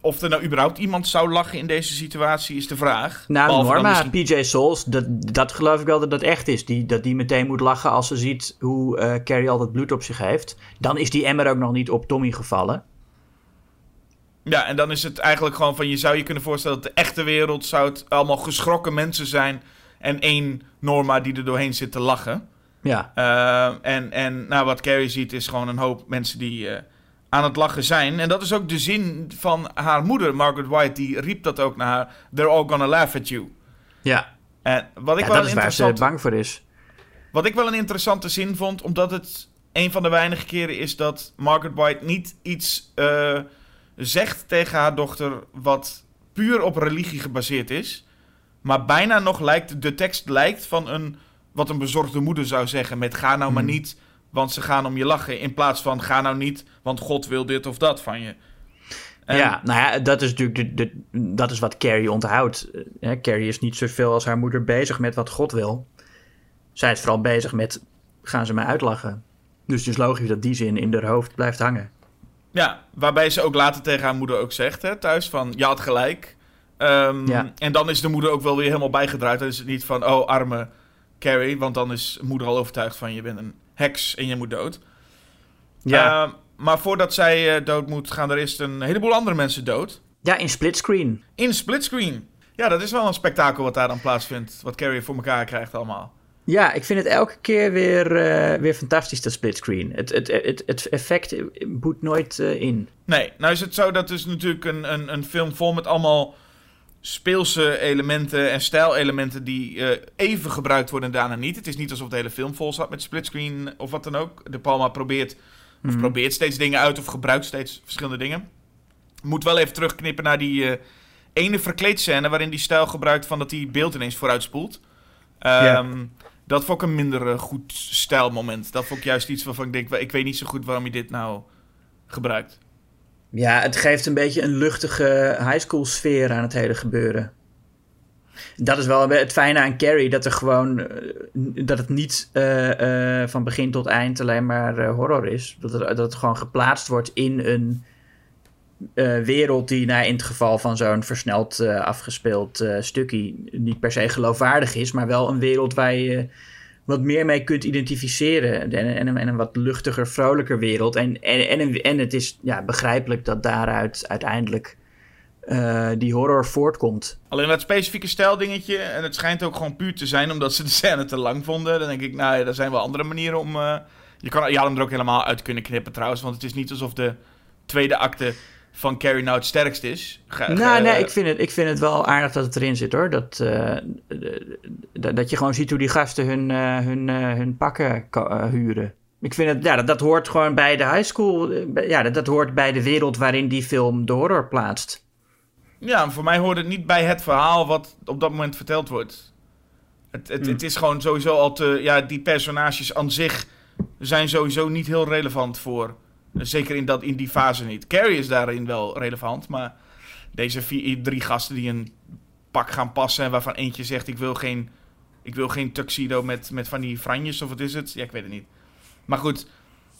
of er nou überhaupt iemand zou lachen in deze situatie is de vraag. Nou, Norma, PJ Souls, dat, dat geloof ik wel dat dat echt is. Die, dat die meteen moet lachen als ze ziet hoe uh, Carrie al dat bloed op zich heeft. Dan is die emmer ook nog niet op Tommy gevallen. Ja, en dan is het eigenlijk gewoon van... Je zou je kunnen voorstellen dat de echte wereld... zou het allemaal geschrokken mensen zijn... en één Norma die er doorheen zit te lachen. Ja. Uh, en en nou, wat Carrie ziet is gewoon een hoop mensen die... Uh, aan het lachen zijn. En dat is ook de zin van haar moeder, Margaret White. Die riep dat ook naar haar. They're all gonna laugh at you. Ja. En wat ik wel dat is waar ze bang voor is. Wat ik wel een interessante zin vond, omdat het een van de weinige keren is dat Margaret White niet iets uh, zegt tegen haar dochter wat puur op religie gebaseerd is. Maar bijna nog lijkt, de tekst lijkt van een, wat een bezorgde moeder zou zeggen. Met ga nou maar hmm. niet want ze gaan om je lachen. In plaats van ga nou niet, want God wil dit of dat van je. Ja, nou ja, dat is natuurlijk de, dat is wat Carrie onthoudt. Ja, Carrie is niet zoveel als haar moeder bezig met wat God wil. Zij is vooral bezig met gaan ze mij uitlachen. Dus het is logisch dat die zin in haar hoofd blijft hangen. Ja, waarbij ze ook later tegen haar moeder ook zegt hè, thuis van je had gelijk. Um, ja. En dan is de moeder ook wel weer helemaal bijgedraaid. Dan is het niet van oh arme Carrie, want dan is moeder al overtuigd van je bent een heks en je moet dood. Ja. Uh, maar voordat zij uh, dood moet, gaan er eerst een heleboel andere mensen dood. Ja, in splitscreen. In splitscreen. Ja, dat is wel een spektakel wat daar dan plaatsvindt. Wat Carrie voor elkaar krijgt allemaal. Ja, ik vind het elke keer weer, uh, weer fantastisch, dat splitscreen. Het, het, het, het effect boet nooit in. Nee, nou is het zo dat is natuurlijk een, een, een film vol met allemaal speelse elementen en stijlelementen die uh, even gebruikt worden en daarna niet. Het is niet alsof de hele film vol zat met splitscreen of wat dan ook. De Palma probeert, of mhm. probeert steeds dingen uit of gebruikt steeds verschillende dingen. Moet wel even terugknippen naar die uh, ene verkleedscène waarin die stijl gebruikt van dat die beeld ineens vooruitspoelt. Um, Dat vond ik een minder uh, goed stijlmoment. Dat vond ik juist iets waarvan ik denk, ik weet niet zo goed waarom je dit nou gebruikt. Ja, het geeft een beetje een luchtige high school sfeer aan het hele gebeuren. Dat is wel het fijne aan Carrie, dat er gewoon eh, dat het niet uh, uh, van begin tot eind alleen maar horror is. Dat, dat het gewoon geplaatst wordt in een wereld die nou, in het geval van zo'n versneld afgespeeld stukje niet per se geloofwaardig is, maar wel een wereld waar je wat meer mee kunt identificeren. En, en, en een wat luchtiger, vrolijker wereld. En, en, en, en het is ja, begrijpelijk dat daaruit uiteindelijk uh, die horror voortkomt. Alleen dat specifieke stijldingetje, en het schijnt ook gewoon puur te zijn omdat ze de scène te lang vonden. Dan denk ik, nou, er zijn wel andere manieren om. Uh, je kan je had hem er ook helemaal uit kunnen knippen trouwens, want het is niet alsof de tweede acte van Carrie nou het sterkst is. nou, nee, ik vind, het, ik vind het wel aardig dat het erin zit hoor. Dat, uh, dat je gewoon ziet hoe die gasten hun, uh, hun, uh, hun pakken huren. Ik vind het, ja, dat, dat hoort gewoon bij de high school. Ja, dat, dat hoort bij de wereld waarin die film de horror plaatst. Ja, voor mij hoort het niet bij het verhaal wat op dat moment verteld wordt. Het, het, hm. het is gewoon sowieso al te. Ja, die personages aan zich zijn sowieso niet heel relevant voor Zeker in, dat, in die fase niet. Carrie is daarin wel relevant, maar deze vier, drie gasten die een pak gaan passen en waarvan eentje zegt: Ik wil geen, ik wil geen tuxedo met, met van die franjes of wat is het? Ja, ik weet het niet. Maar goed,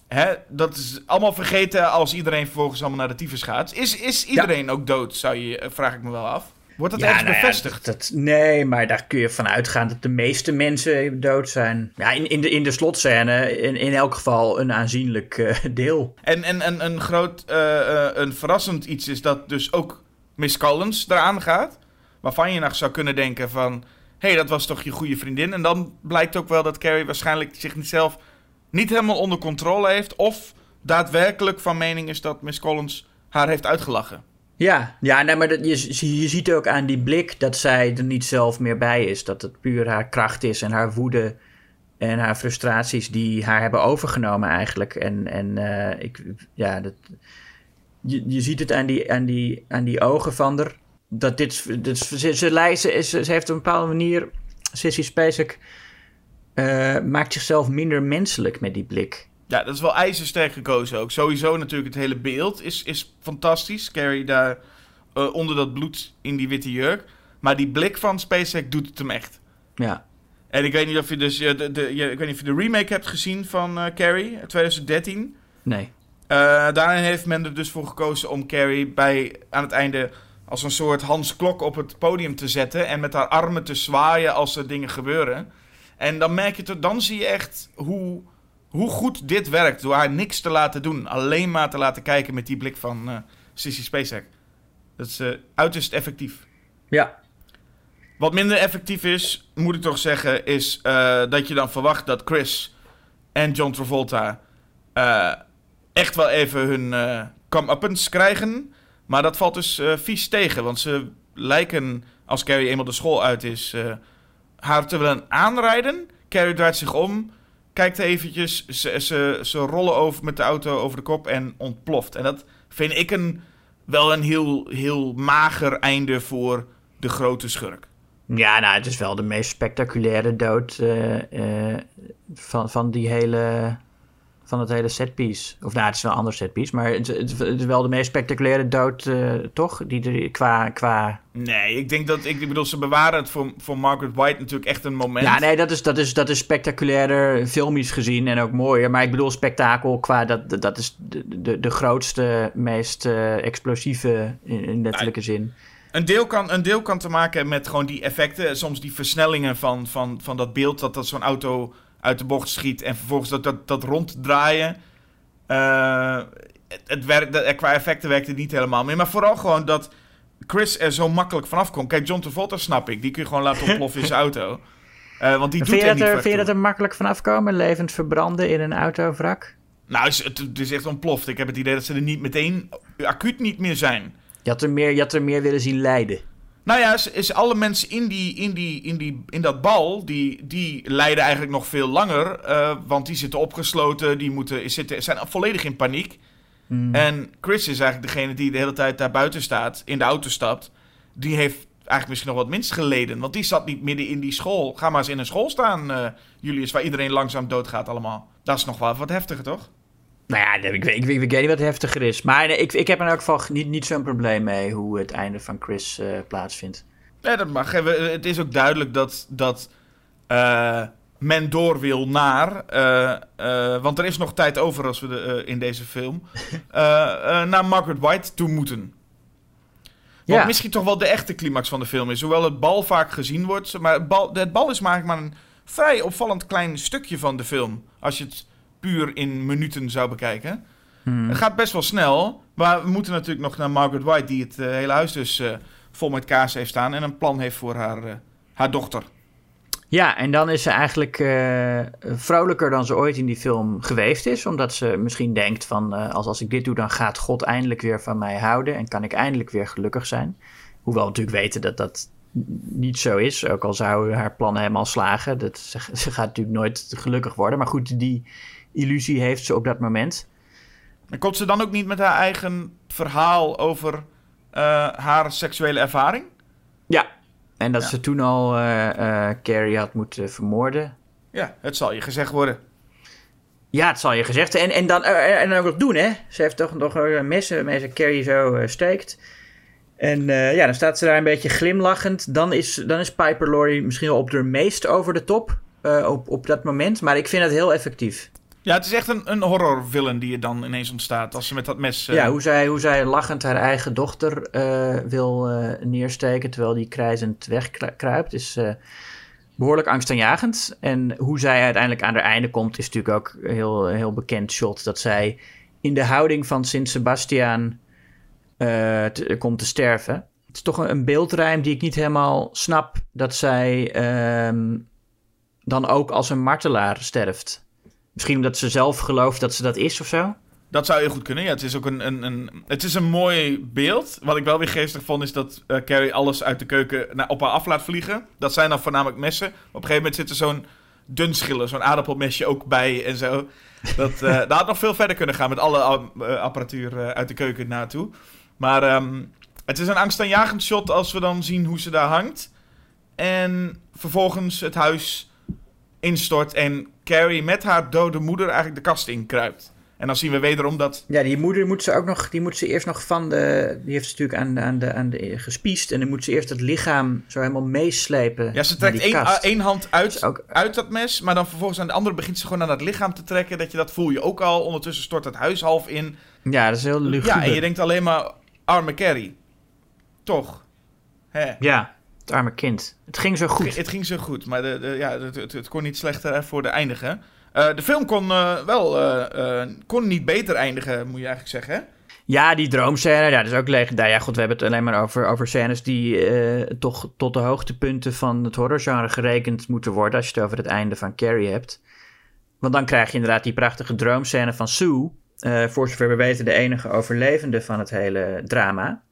hè, dat is allemaal vergeten als iedereen vervolgens allemaal naar de tyfus gaat. Is, is iedereen ook dood, zou je, vraag ik me wel af. Wordt dat ja, ergens nou bevestigd? dat, nee, maar daar kun je van uitgaan dat de meeste mensen dood zijn. Ja, in, in, de, in de slotscène in, in elk geval een aanzienlijk uh, deel. En, en, en een groot, uh, uh, een verrassend iets is dat dus ook Miss Collins eraan gaat. Waarvan je nog zou kunnen denken van... Hé, hey, dat was toch je goede vriendin? En dan blijkt ook wel dat Carrie waarschijnlijk zichzelf niet helemaal onder controle heeft. Of daadwerkelijk van mening is dat Miss Collins haar heeft uitgelachen. Ja, ja nee, maar je, je ziet ook aan die blik dat zij er niet zelf meer bij is. Dat het puur haar kracht is en haar woede en haar frustraties die haar hebben overgenomen eigenlijk. En, en uh, ik, ja, dat, je, je ziet het aan die, aan, die, aan die ogen van haar. Dat dit, dit ze, ze, ze, ze, heeft op een bepaalde manier, Sissy Spacek, uh, maakt zichzelf minder menselijk met die blik. Ja, dat is wel ijzersterk gekozen ook. Sowieso natuurlijk het hele beeld is, is fantastisch. Carrie daar uh, onder dat bloed in die witte jurk. Maar die blik van SpaceX doet het hem echt. Ja. En ik weet niet of je dus de, de, je, ik weet niet of je de remake hebt gezien van uh, Carrie 2013. Nee. Daarin heeft men er dus voor gekozen om Carrie bij aan het einde als een soort Hans Klok op het podium te zetten en met haar armen te zwaaien als er dingen gebeuren. En dan merk je dan zie je echt hoe hoe goed dit werkt door haar niks te laten doen. Alleen maar te laten kijken met die blik van uh, Sissy Spacek. Dat is uh, uiterst effectief. Ja. Wat minder effectief is, moet ik toch zeggen, is uh, dat je dan verwacht dat Chris en John Travolta echt wel even hun come-uppens krijgen. Maar dat valt dus vies tegen, want ze lijken, als Carrie eenmaal de school uit is, haar te willen aanrijden. Carrie draait zich om, kijkt eventjes, ze, ze, rollen over met de auto over de kop en ontploft. En dat vind ik een, wel een heel, heel mager einde voor de grote schurk. Ja, nou, het is wel de meest spectaculaire dood uh, uh, van, van die hele van het hele setpiece. Of nou, het is wel een ander setpiece, maar het, het, is wel de meest spectaculaire dood, uh, toch? Die er qua, qua... Nee, ik denk dat... Ik bedoel, ze bewaren het voor, voor Margaret White natuurlijk echt een moment. Ja, nee, dat is, dat is, dat is spectaculairder, filmisch gezien en ook mooier. Maar ik bedoel, spektakel qua... Dat, dat is de, de, de grootste, meest uh, explosieve in, in letterlijke nou, zin. Een deel, kan, een deel kan te maken met gewoon die effecten. Soms die versnellingen van, van, van dat beeld dat, dat zo'n auto uit de bocht schiet en vervolgens dat, dat, dat ronddraaien. Uh, het, het werkt, qua effecten werkt het niet helemaal meer. Maar vooral gewoon dat Chris er zo makkelijk vanaf komt. Kijk, John Travolta snap ik. Die kun je gewoon laten ontploffen in zijn auto. Uh, [laughs] want die vind doet er niet Vind je dat er makkelijk vanaf komen? Levend verbranden in een autovrak? Nou, het, het is echt ontploft. Ik heb het idee dat ze er niet meteen acuut niet meer zijn. Je had er meer, je had er meer willen zien lijden. Nou ja, is, is alle mensen in, die, in, die, in, die, in dat bal, die, die lijden eigenlijk nog veel langer. Uh, want die zitten opgesloten, die moeten, zitten, zijn volledig in paniek. Mm. En Chris is eigenlijk degene die de hele tijd daar buiten staat, in de auto stapt. Die heeft eigenlijk misschien nog wat minst geleden. Want die zat niet midden in die school. Ga maar eens in een school staan, uh, Julius, waar iedereen langzaam doodgaat allemaal. Dat is nog wel wat heftiger, toch? Nou ja, ik, ik, ik, ik weet niet wat heftiger is. Maar nee, ik, ik heb in elk geval niet, niet zo'n probleem mee hoe het einde van Chris uh, plaatsvindt. Nee, dat mag. Het is ook duidelijk dat, dat uh, men door wil naar. Uh, want er is nog tijd over als we de, in deze film. [laughs] naar Margaret White toe moeten. Wat ja. misschien toch wel de echte climax van de film is. Hoewel het bal vaak gezien wordt. Maar het bal, het bal is maar een vrij opvallend klein stukje van de film. Als je het puur in minuten zou bekijken. Hmm. Het gaat best wel snel. Maar we moeten natuurlijk nog naar Margaret White, die het uh, hele huis dus uh, vol met kaas heeft staan. En een plan heeft voor haar, uh, haar dochter. Ja, en dan is ze eigenlijk vrolijker dan ze ooit in die film geweest is. Omdat ze misschien denkt van, als, als ik dit doe, dan gaat God eindelijk weer van mij houden. En kan ik eindelijk weer gelukkig zijn. Hoewel we natuurlijk weten dat dat niet zo is. Ook al zouden haar plannen helemaal slagen. Dat, ze, ze gaat natuurlijk nooit gelukkig worden. Maar goed, die illusie heeft ze op dat moment. En komt ze dan ook niet met haar eigen verhaal over uh, haar seksuele ervaring? Ja, en dat ja. ze toen al uh, uh, Carrie had moeten vermoorden. Ja, het zal je gezegd worden. Ja, het zal je gezegd En, en, dan, en dan ook nog doen, hè? Ze heeft toch nog een mes waarmee ze Carrie zo steekt. En ja, dan staat ze daar een beetje glimlachend. Dan is, dan is Piper Laurie misschien wel op de meest over de top op, op dat moment. Maar ik vind het heel effectief. Ja, het is echt een, een die er dan ineens ontstaat als ze met dat mes... Uh... Ja, hoe zij, hoe zij lachend haar eigen dochter uh, wil uh, neersteken terwijl die krijzend wegkruipt is behoorlijk angstaanjagend. En hoe zij uiteindelijk aan haar einde komt is natuurlijk ook een heel, heel bekend shot. Dat zij in de houding van Sint Sebastiaan komt te sterven. Het is toch een, een beeldrijm die ik niet helemaal snap dat zij ehm, dan ook als een martelaar sterft. Misschien omdat ze zelf gelooft dat ze dat is of zo? Dat zou heel goed kunnen. Ja, het is ook een, een, een, het is een mooi beeld. Wat ik wel weer geestig vond, is dat uh, Carrie alles uit de keuken naar, op haar af laat vliegen. Dat zijn dan voornamelijk messen. Op een gegeven moment zit er zo'n dun schillen, zo'n aardappelmesje ook bij en zo. Dat, [laughs] uh, dat had nog veel verder kunnen gaan met alle uh, apparatuur uit de keuken naartoe. Maar um, het is een angstaanjagend shot als we dan zien hoe ze daar hangt. En vervolgens het huis instort en Carrie met haar dode moeder eigenlijk de kast inkruipt. En dan zien we wederom dat. Ja, die moeder moet ze ook nog. Die moet ze eerst nog van de. Die heeft ze natuurlijk aan, aan, de, aan de gespiest. En dan moet ze eerst het lichaam zo helemaal meeslepen. Ja, ze trekt één, één hand uit, ook, uit dat mes. Maar dan vervolgens aan de andere begint ze gewoon aan het lichaam te trekken. Dat je dat voel je ook al. Ondertussen stort het huis half in. Ja, dat is heel luguber. Ja, en je denkt alleen maar. Arme Carrie. Toch? Hè? Ja, het arme kind. Het ging zo goed. Het, ging zo goed, maar de, de ja, het, het, kon niet slechter voor de eindigen. Uh, de film kon uh, wel uh, kon niet beter eindigen, moet je eigenlijk zeggen. Ja, die droomscène, ja, dat is ook legendarisch. Ja, goed, we hebben het alleen maar over, over scènes die toch tot de hoogtepunten van het horrorgenre gerekend moeten worden. Als je het over het einde van Carrie hebt. Want dan krijg je inderdaad die prachtige droomscène van Sue. voor zover we weten, de enige overlevende van het hele drama.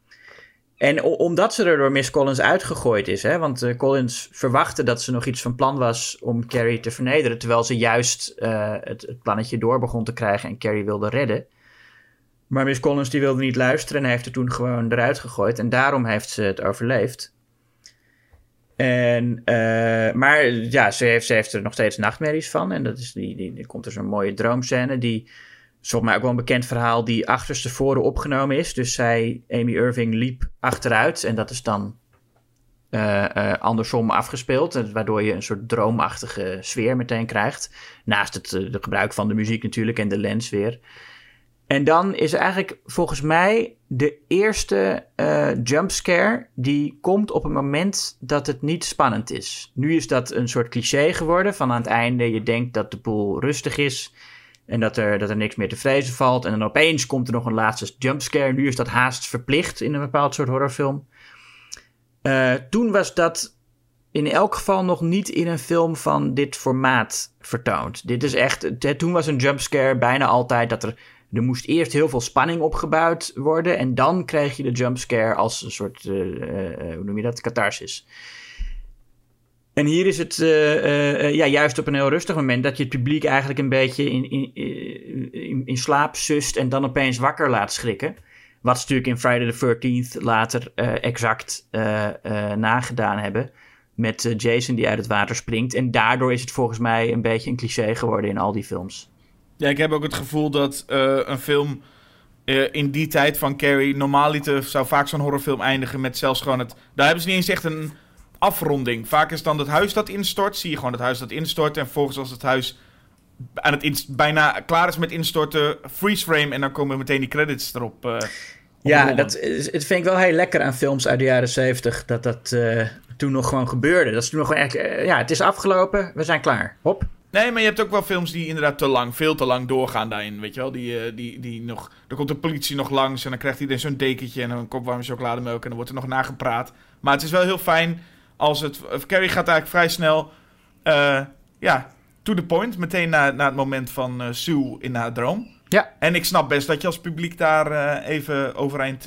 En omdat ze er door Miss Collins uitgegooid is, hè, want uh, Collins verwachtte dat ze nog iets van plan was om Carrie te vernederen, terwijl ze juist uh, het, het, plannetje door begon te krijgen en Carrie wilde redden. Maar Miss Collins die wilde niet luisteren en heeft er toen gewoon eruit gegooid en daarom heeft ze het overleefd. En, uh, maar ja, ze heeft, ze heeft er nog steeds nachtmerries van en dat is die, die, die komt er zo'n mooie droomscène die is volgens mij ook wel een bekend verhaal die achterstevoren opgenomen is. Dus zij, Amy Irving, liep achteruit en dat is dan uh, uh, andersom afgespeeld. Waardoor je een soort droomachtige sfeer meteen krijgt. Naast het de gebruik van de muziek natuurlijk en de lens weer. En dan is eigenlijk volgens mij de eerste jumpscare die komt op een moment dat het niet spannend is. Nu is dat een soort cliché geworden van aan het einde. Je denkt dat de boel rustig is. En dat er, dat er niks meer te vrezen valt. En dan opeens komt er nog een laatste jumpscare. Nu is dat haast verplicht in een bepaald soort horrorfilm. Uh, toen was dat in elk geval nog niet in een film van dit formaat vertoond. Dit is echt. Toen was een jumpscare bijna altijd dat er. Er moest eerst heel veel spanning opgebouwd worden. En dan kreeg je de jumpscare als een soort. Uh, uh, hoe noem je dat? Catharsis. En hier is het uh, uh, ja, juist op een heel rustig moment dat je het publiek eigenlijk een beetje in, in, in, slaap sust en dan opeens wakker laat schrikken. Wat ze natuurlijk in Friday the 13th later exact nagedaan hebben. Met Jason die uit het water springt. En daardoor is het volgens mij een beetje een cliché geworden in al die films. Ja, ik heb ook het gevoel dat een film in die tijd van Carrie... Normaaliter zou vaak zo'n horrorfilm eindigen met zelfs gewoon het... Daar hebben ze niet eens echt een afronding. Vaak is dan het huis dat instort. Zie je gewoon het huis dat instort. En volgens als het huis aan het bijna klaar is met instorten, freeze frame. En dan komen meteen die credits erop. Uh, ja, dat is, het vind ik wel heel lekker aan films uit de jaren 70. Dat dat uh, toen nog gewoon gebeurde. Dat is toen nog gewoon echt. Uh, ja, het is afgelopen. We zijn klaar. Hop. Nee, maar je hebt ook wel films die inderdaad te lang, veel te lang doorgaan daarin. Weet je wel, die, die, die nog. Dan komt de politie nog langs en dan krijgt iedereen zo'n dekentje en een kop warme chocolademelk en dan wordt er nog nagepraat. Maar het is wel heel fijn als het. Carrie gaat eigenlijk vrij snel. Uh, ja, to the point. Meteen na, na het moment van uh, Sue in haar droom. Ja. En ik snap best dat je als publiek daar uh, even overeind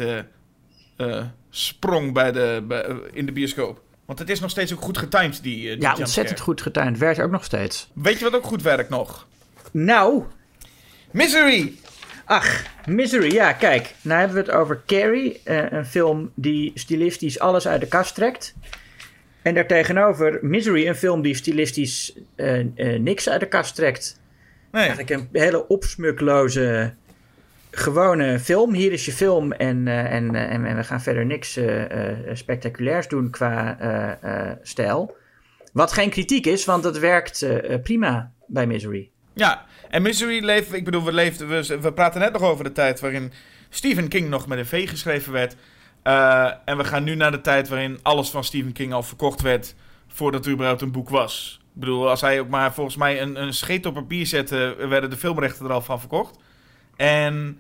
sprong bij de, bij, in de bioscoop. Want het is nog steeds ook goed getimed, die, die Ja, ontzettend goed getimed. Werkt ook nog steeds. Weet je wat ook goed werkt nog? Nou. Misery! Ach, Misery, ja, kijk. Nou hebben we het over Carrie. een film die stilistisch alles uit de kast trekt. En daartegenover Misery, een film die stilistisch uh, uh, niks uit de kast trekt. Nee. Eigenlijk een hele opsmukloze, gewone film. Hier is je film en, uh, en, en, we gaan verder niks spectaculairs doen qua stijl. Wat geen kritiek is, want het werkt prima bij Misery. Ja, en Misery leeft, ik bedoel, we, leefden, we, we praten net nog over de tijd waarin Stephen King nog met een V geschreven werd. Uh, en we gaan nu naar de tijd waarin alles van Stephen King al verkocht werd voordat er überhaupt een boek was. Ik bedoel, als hij ook maar volgens mij een, een scheet op papier zette, werden de filmrechten er al van verkocht. En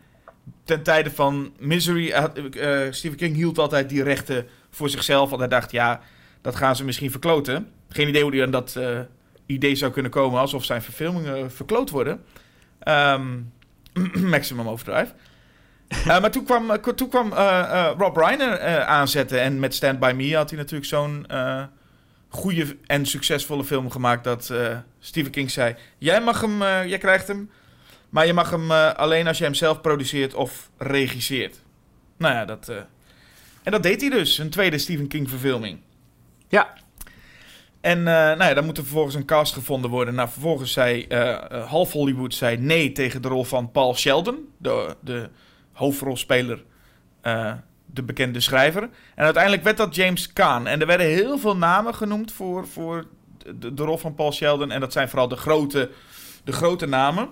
ten tijde van Misery, uh, Stephen King hield altijd die rechten voor zichzelf. Want hij dacht, ja, dat gaan ze misschien verkloten. Geen idee hoe hij aan dat uh, idee zou kunnen komen, alsof zijn verfilmingen verkloot worden. Um, [clears throat] Maximum Overdrive. Uh, maar toen kwam, toen kwam Rob Reiner aanzetten. En met Stand By Me had hij natuurlijk zo'n goede en succesvolle film gemaakt... dat Stephen King zei... Jij mag hem, jij krijgt hem... Maar je mag hem alleen als je hem zelf produceert of regisseert. Nou ja, dat... en dat deed hij dus. Een tweede Stephen King verfilming. Ja. En uh, nou ja, dan moet er vervolgens een cast gevonden worden. Nou, vervolgens zei uh, half Hollywood zei nee tegen de rol van Paul Sheldon, de, de hoofdrolspeler, uh, de bekende schrijver. En uiteindelijk werd dat James Caan. En er werden heel veel namen genoemd voor, voor de, rol van Paul Sheldon. En dat zijn vooral de grote, de grote namen.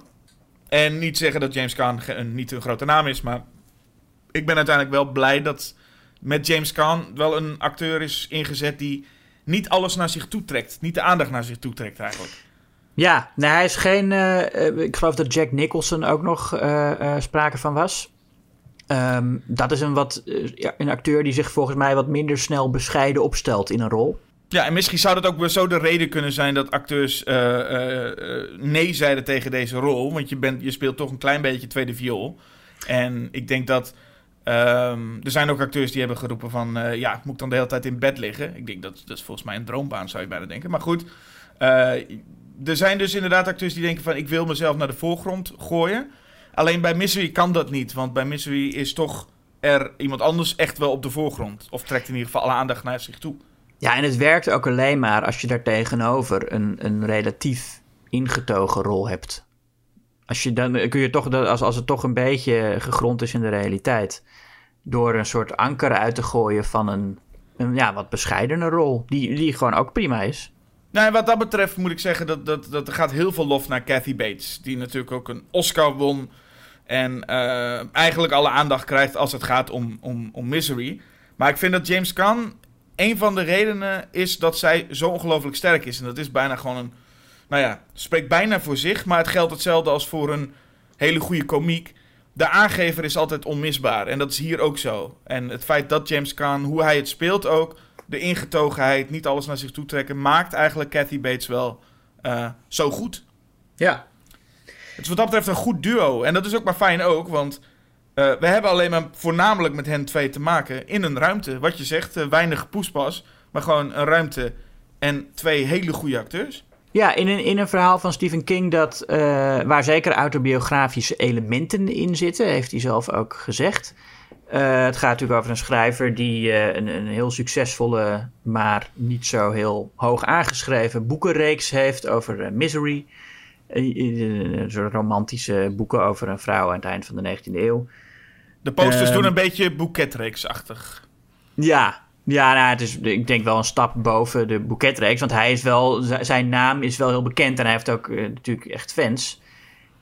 En niet zeggen dat James Caan niet een grote naam is, maar ik ben uiteindelijk wel blij dat met James Caan wel een acteur is ingezet die niet alles naar zich toe trekt. Niet de aandacht naar zich toe trekt eigenlijk. Ja, nee, hij is geen. Uh, ik geloof dat Jack Nicholson ook nog sprake van was. Um, dat is een, wat, ja, een acteur die zich volgens mij wat minder snel bescheiden opstelt in een rol. Ja, en misschien zou dat ook zo de reden kunnen zijn dat acteurs nee zeiden tegen deze rol. Want je, bent, je speelt toch een klein beetje tweede viool. En ik denk dat Um, er zijn ook acteurs die hebben geroepen van... Uh, ja, moet dan de hele tijd in bed liggen? Ik denk dat dat is volgens mij een droombaan, zou je bijna denken. Maar goed, er zijn dus inderdaad acteurs die denken van... ik wil mezelf naar de voorgrond gooien. Alleen bij Misery kan dat niet. Want bij Misery is toch er iemand anders echt wel op de voorgrond. Of trekt in ieder geval alle aandacht naar zich toe. Ja, en het werkt ook alleen maar als je daar tegenover een, een relatief ingetogen rol hebt. Als je dan kun je toch, als, als het toch een beetje gegrond is in de realiteit door een soort anker uit te gooien van een, een ja, wat bescheidene rol. Die, die gewoon ook prima is. Nou, wat dat betreft moet ik zeggen dat, dat, dat er gaat heel veel lof naar Kathy Bates. Die natuurlijk ook een Oscar won. En uh, eigenlijk alle aandacht krijgt als het gaat om, om, om Misery. Maar ik vind dat James Caan een van de redenen is dat zij zo ongelooflijk sterk is. En dat is bijna gewoon een. Nou ja, spreekt bijna voor zich. Maar het geldt hetzelfde als voor een hele goede komiek de aangever is altijd onmisbaar. En dat is hier ook zo. En het feit dat James Caan, hoe hij het speelt ook, de ingetogenheid, niet alles naar zich toe trekken, maakt eigenlijk Kathy Bates wel uh, zo goed. Ja. Het is wat dat betreft een goed duo. En dat is ook maar fijn ook, want uh, we hebben alleen maar voornamelijk met hen twee te maken in een ruimte. Wat je zegt, uh, weinig poespas, maar gewoon een ruimte en twee hele goede acteurs. Ja, in een, in een verhaal van Stephen King dat, uh, waar zeker autobiografische elementen in zitten, heeft hij zelf ook gezegd. Het gaat natuurlijk over een schrijver die een, een, heel succesvolle, maar niet zo heel hoog aangeschreven boekenreeks heeft over Misery. Een soort romantische boeken over een vrouw aan het eind van de 19e eeuw. De posters doen een beetje boeketreeksachtig. Ja, ja, nou, het is, ik denk wel een stap boven de boeketreeks. Want hij is wel, zijn naam is wel heel bekend. En hij heeft ook uh, natuurlijk echt fans.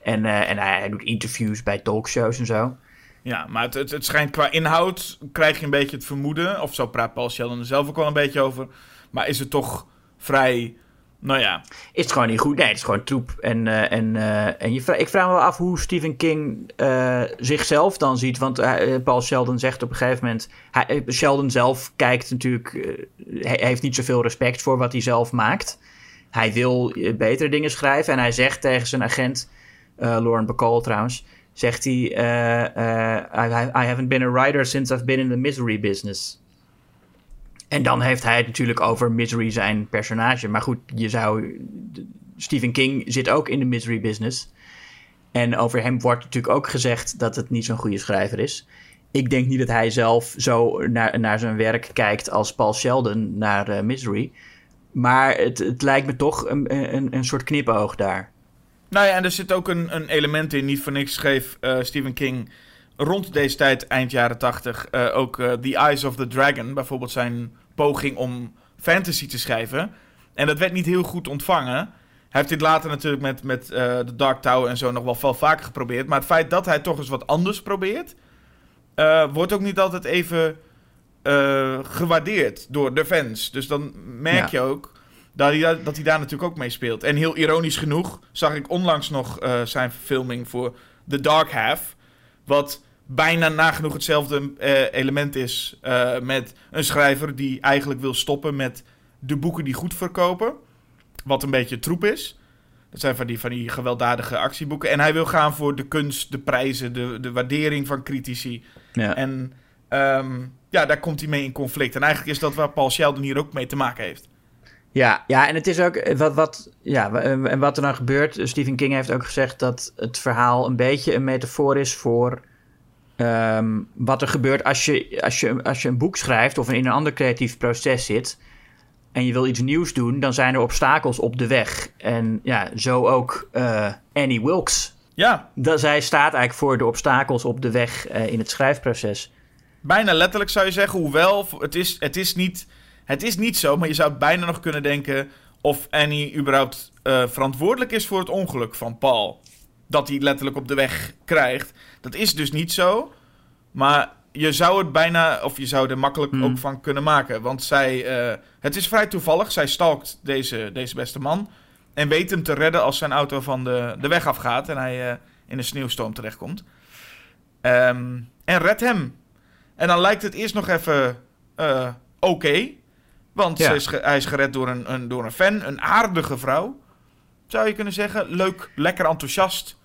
En, uh, en hij, hij, doet interviews bij talkshows en zo. Ja, maar het, het, het, schijnt qua inhoud... krijg je een beetje het vermoeden... of zo praat Paul Sheldon er zelf ook wel een beetje over... maar is het toch vrij nou ja. Is het gewoon niet goed? Nee, het is gewoon troep. En, uh, en, uh, en je ik vraag me wel af hoe Stephen King uh, zichzelf dan ziet. Want Paul Sheldon zegt op een gegeven moment... Hij, Sheldon zelf kijkt natuurlijk... hij heeft niet zoveel respect voor wat hij zelf maakt. Hij wil betere dingen schrijven. En hij zegt tegen zijn agent... Lauren Bacall trouwens... Zegt hij... I haven't been a writer since I've been in the misery business. En dan heeft hij het natuurlijk over Misery zijn personage. Maar goed, je zou. Stephen King zit ook in de misery business. En over hem wordt natuurlijk ook gezegd dat het niet zo'n goede schrijver is. Ik denk niet dat hij zelf zo naar, naar zijn werk kijkt als Paul Sheldon naar uh, Misery. Maar het, het lijkt me toch een, een, een soort knipoog daar. Nou ja, en er zit ook een, een element in. Niet voor niks schreef uh, Stephen King rond deze tijd, eind jaren tachtig, uh, ook The Eyes of the Dragon. Bijvoorbeeld zijn poging om fantasy te schrijven. En dat werd niet heel goed ontvangen. Hij heeft dit later natuurlijk met, met uh, The Dark Tower en zo nog wel veel vaker geprobeerd. Maar het feit dat hij toch eens wat anders probeert, uh, wordt ook niet altijd even uh, gewaardeerd door de fans. Dus dan merk ja. je ook dat hij, dat hij daar natuurlijk ook mee speelt. En heel ironisch genoeg zag ik onlangs nog zijn verfilming voor The Dark Half. Wat bijna nagenoeg hetzelfde uh, element is uh, met een schrijver die eigenlijk wil stoppen met de boeken die goed verkopen. Wat een beetje troep is. Dat zijn van die, van die gewelddadige actieboeken. En hij wil gaan voor de kunst, de prijzen, de, de waardering van critici. Ja. En ehm, ja, daar komt hij mee in conflict. En eigenlijk is dat waar Paul Sheldon hier ook mee te maken heeft. Ja, ja en het is ook eh, wat, wat, ja, en wat er dan gebeurt. Stephen King heeft ook gezegd dat het verhaal een beetje een metafoor is voor ehm, wat er gebeurt als je, als, je, als je een boek schrijft of in een ander creatief proces zit en je wil iets nieuws doen, dan zijn er obstakels op de weg. En ja, zo ook uh, Annie Wilkes. Ja. Dat, zij staat eigenlijk voor de obstakels op de weg uh, in het schrijfproces. Bijna letterlijk zou je zeggen, hoewel het is, het is, niet, het is niet zo, maar je zou bijna nog kunnen denken of Annie überhaupt uh, verantwoordelijk is voor het ongeluk van Paul. Dat hij letterlijk op de weg krijgt. Dat is dus niet zo. Maar je zou het bijna, of je zou er makkelijk Hmm. ook van kunnen maken. Want zij, eh, het is vrij toevallig. Zij stalkt deze, deze beste man. En weet hem te redden als zijn auto van de, de weg afgaat. En hij eh, in een sneeuwstorm terechtkomt. Ehm, en redt hem. En dan lijkt het eerst nog even eh, oké. want Ja. is hij is gered door een, een, door een fan. Een aardige vrouw. Zou je kunnen zeggen. Leuk, lekker enthousiast.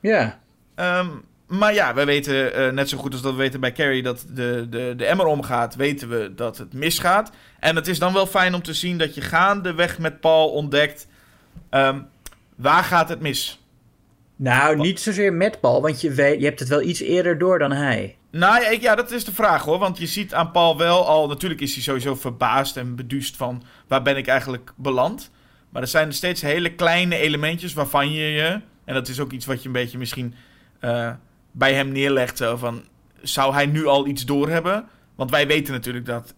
Ja. Ehm, maar ja, we weten eh, net zo goed als dat we weten bij Carrie dat de, de, de emmer omgaat, weten we dat het misgaat. En het is dan wel fijn om te zien dat je gaandeweg met Paul ontdekt, ehm, waar gaat het mis? Nou, niet zozeer met Paul, want je, weet, je hebt het wel iets eerder door dan hij. Nou ja, ik- ja, dat is de vraag hoor. Want je ziet aan Paul wel al, natuurlijk is hij sowieso verbaasd en beduust van waar ben ik eigenlijk beland. Maar er zijn steeds hele kleine elementjes waarvan je je, en dat is ook iets wat je een beetje misschien eh, bij hem neerlegt, zo van, zou hij nu al iets doorhebben? Want wij weten natuurlijk dat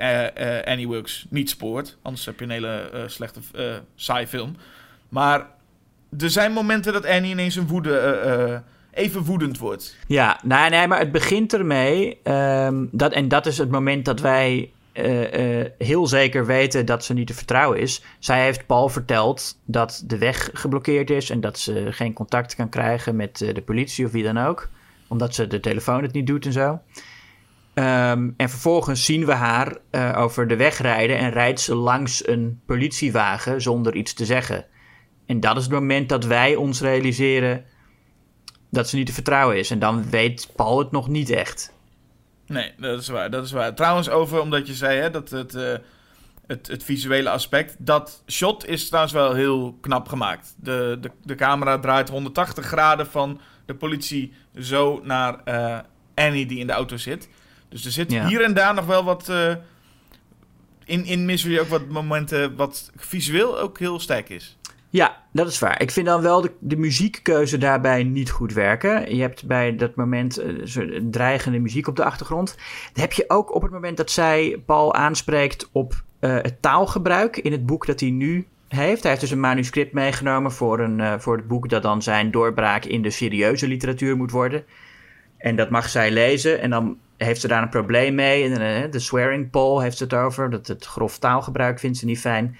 Annie Wilkes niet spoort. Anders heb je een hele eh, slechte, saai film. Maar er zijn momenten dat Annie ineens een woede, even woedend wordt. Ja, nee, nee, maar het begint ermee. ehm, dat, en dat is het moment dat wij heel zeker weten dat ze niet te vertrouwen is. Zij heeft Paul verteld dat de weg geblokkeerd is en dat ze geen contact kan krijgen met de politie of wie dan ook. Omdat ze de telefoon het niet doet en zo. Ehm, en vervolgens zien we haar eh, over de weg rijden en rijdt ze langs een politiewagen zonder iets te zeggen. En dat is het moment dat wij ons realiseren dat ze niet te vertrouwen is. En dan weet Paul het nog niet echt. Nee, dat is waar. Dat is waar. Trouwens, over omdat je zei hè, dat het, eh, het, het visuele aspect. Dat shot is trouwens wel heel knap gemaakt. De, de, de camera draait 180 graden van de politie zo naar eh, Annie die in de auto zit. Dus er zit Ja. hier en daar nog wel wat. eh, in, in Misery ook wat momenten wat visueel ook heel sterk is. Ja, dat is waar. Ik vind dan wel de, de muziekkeuze daarbij niet goed werken. Je hebt bij dat moment zo'n dreigende muziek op de achtergrond. Dat heb je ook op het moment dat zij Paul aanspreekt op het taalgebruik in het boek dat hij nu heeft. Hij heeft dus een manuscript meegenomen voor, een, eh, voor het boek dat dan zijn doorbraak in de serieuze literatuur moet worden. En dat mag zij lezen en dan heeft ze daar een probleem mee. En, eh, de swearing Paul heeft het over. Dat het grof taalgebruik vindt ze niet fijn.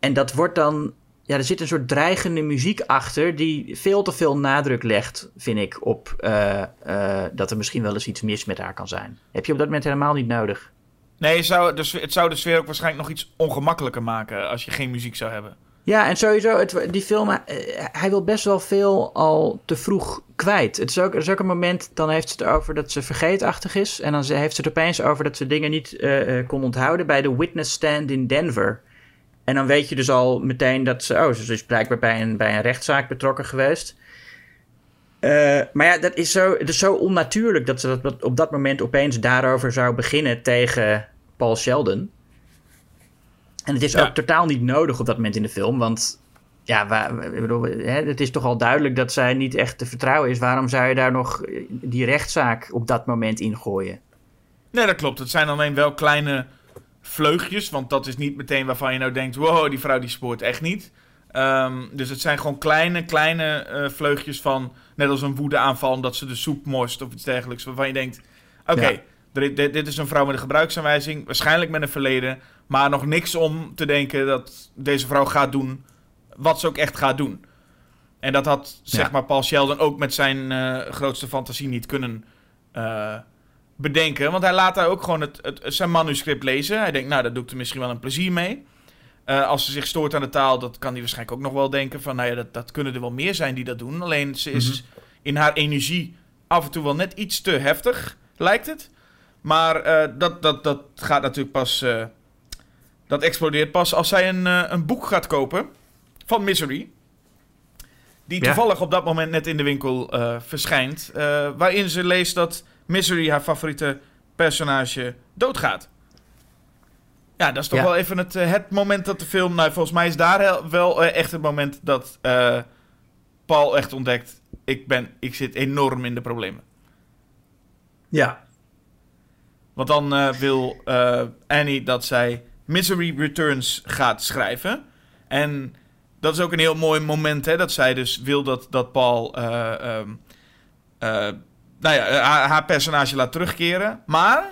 En dat wordt dan ja, er zit een soort dreigende muziek achter die veel te veel nadruk legt, vind ik, op eh, dat er misschien wel eens iets mis met haar kan zijn. Heb je op dat moment helemaal niet nodig. Nee, het zou, de, sfeer- het zou de sfeer ook waarschijnlijk nog iets ongemakkelijker maken als je geen muziek zou hebben. Ja, en sowieso, het, die film, eh, hij wil best wel veel al te vroeg kwijt. Het is, ook, er is ook een moment, dan heeft ze het over dat ze vergeetachtig is. En dan heeft ze het opeens over dat ze dingen niet eh, eh, kon onthouden bij de witness stand in Denver. En dan weet je dus al meteen dat ze, oh, ze is blijkbaar bij een, bij een rechtszaak betrokken geweest. Eh, maar ja, dat is zo, het is zo onnatuurlijk dat ze dat op dat moment opeens daarover zou beginnen tegen Paul Sheldon. En het is Ja. ook totaal niet nodig op dat moment in de film, want ja, wa- ik bedoel, hè, het is toch al duidelijk dat zij niet echt te vertrouwen is. Waarom zou je daar nog eh, die rechtszaak op dat moment in gooien? Nee, dat klopt. Het zijn alleen wel kleine vleugjes. Want dat is niet meteen waarvan je nou denkt... wow, die vrouw die spoort echt niet. Ehm, dus het zijn gewoon kleine, kleine eh, vleugjes van... net als een woedeaanval omdat ze de soep morst of iets dergelijks. Waarvan je denkt... oké, Ja. dit, is een vrouw met een gebruiksaanwijzing. Waarschijnlijk met een verleden. Maar nog niks om te denken dat deze vrouw gaat doen... wat ze ook echt gaat doen. En dat had, zeg Ja. maar, Paul Sheldon ook met zijn eh, grootste fantasie niet kunnen... eh, bedenken. Want hij laat daar ook gewoon het, het, zijn manuscript lezen. Hij denkt, nou, daar doe ik er misschien wel een plezier mee. Als ze zich stoort aan de taal, dat kan hij waarschijnlijk ook nog wel denken van, nou ja, dat, dat kunnen er wel meer zijn die dat doen. Alleen ze is mhm. in haar energie af en toe wel net iets te heftig, lijkt het. Maar dat, dat, dat gaat natuurlijk pas, dat explodeert pas als zij een, een boek gaat kopen van Misery. Die toevallig op dat moment net in de winkel verschijnt. Waarin ze leest dat Misery, haar favoriete personage, doodgaat. Ja, dat is toch wel even het, uh, het moment dat de film... Nou, volgens mij is daar wel echt het moment dat Paul echt ontdekt... Ik, ben, ik zit enorm in de problemen. Ja. Want dan wil Annie dat zij Misery Returns gaat schrijven. En dat is ook een heel mooi moment, hè, dat zij dus wil dat, dat Paul uh, nou ja, haar, personage laat terugkeren. Maar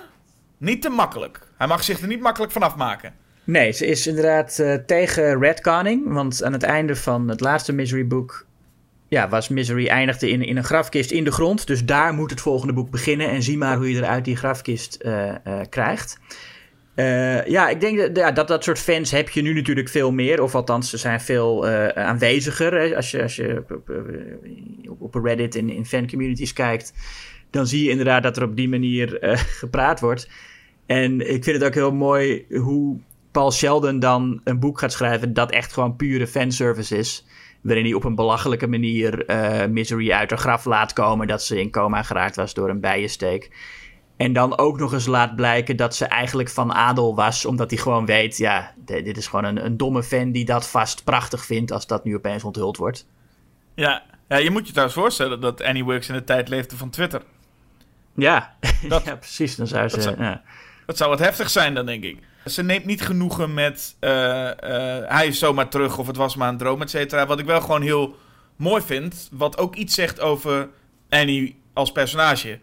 niet te makkelijk. Hij mag zich er niet makkelijk van afmaken. Nee, ze is inderdaad uh, tegen redconning. Want aan het einde van het laatste Misery boek... Ja, was Misery eindigde in, in een grafkist in de grond. Dus daar moet het volgende boek beginnen. En zie maar hoe je eruit die grafkist krijgt. Uh, ja, ik denk dat, ja, dat dat soort fans heb je nu natuurlijk veel meer. Of althans, ze zijn veel aanweziger. Als je, als je op, op, Reddit in, in fancommunities kijkt, dan zie je inderdaad dat er op die manier gepraat wordt. En ik vind het ook heel mooi hoe Paul Sheldon dan een boek gaat schrijven dat echt gewoon pure fanservice is. Waarin hij op een belachelijke manier Misery uit haar graf laat komen dat ze in coma geraakt was door een bijensteek. En dan ook nog eens laat blijken dat ze eigenlijk van adel was. Omdat hij gewoon weet, ja, dit is gewoon een, een domme fan die dat vast prachtig vindt als dat nu opeens onthuld wordt. Ja, ja je moet je trouwens voorstellen dat Annie Works in de tijd leefde van Twitter. Ja, dat, [laughs] ja precies. Dan zou ze, dat, zou, ja. Dat zou wat heftig zijn dan, denk ik. Ze neemt niet genoegen met uh, uh, hij is zomaar terug of het was maar een droom, et cetera. Wat ik wel gewoon heel mooi vind, wat ook iets zegt over Annie als personage.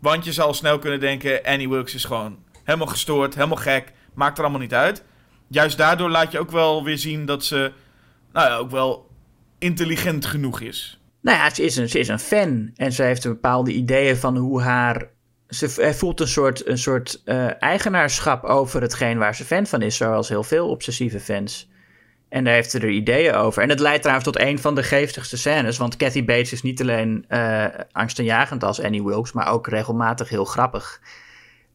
Want je zal snel kunnen denken: Annie Wilkes is gewoon helemaal gestoord, helemaal gek. Maakt er allemaal niet uit. Juist daardoor laat je ook wel weer zien dat ze, nou ja, ook wel intelligent genoeg is. Nou ja, ze is een, ze is een fan. En ze heeft een bepaalde ideeën van hoe haar. Ze voelt een soort, een soort uh, eigenaarschap over hetgeen waar ze fan van is, zoals heel veel obsessieve fans. En daar heeft ze er ideeën over. En het leidt trouwens tot een van de geestigste scènes. Want Kathy Bates is niet alleen uh, angstaanjagend als Annie Wilkes, maar ook regelmatig heel grappig.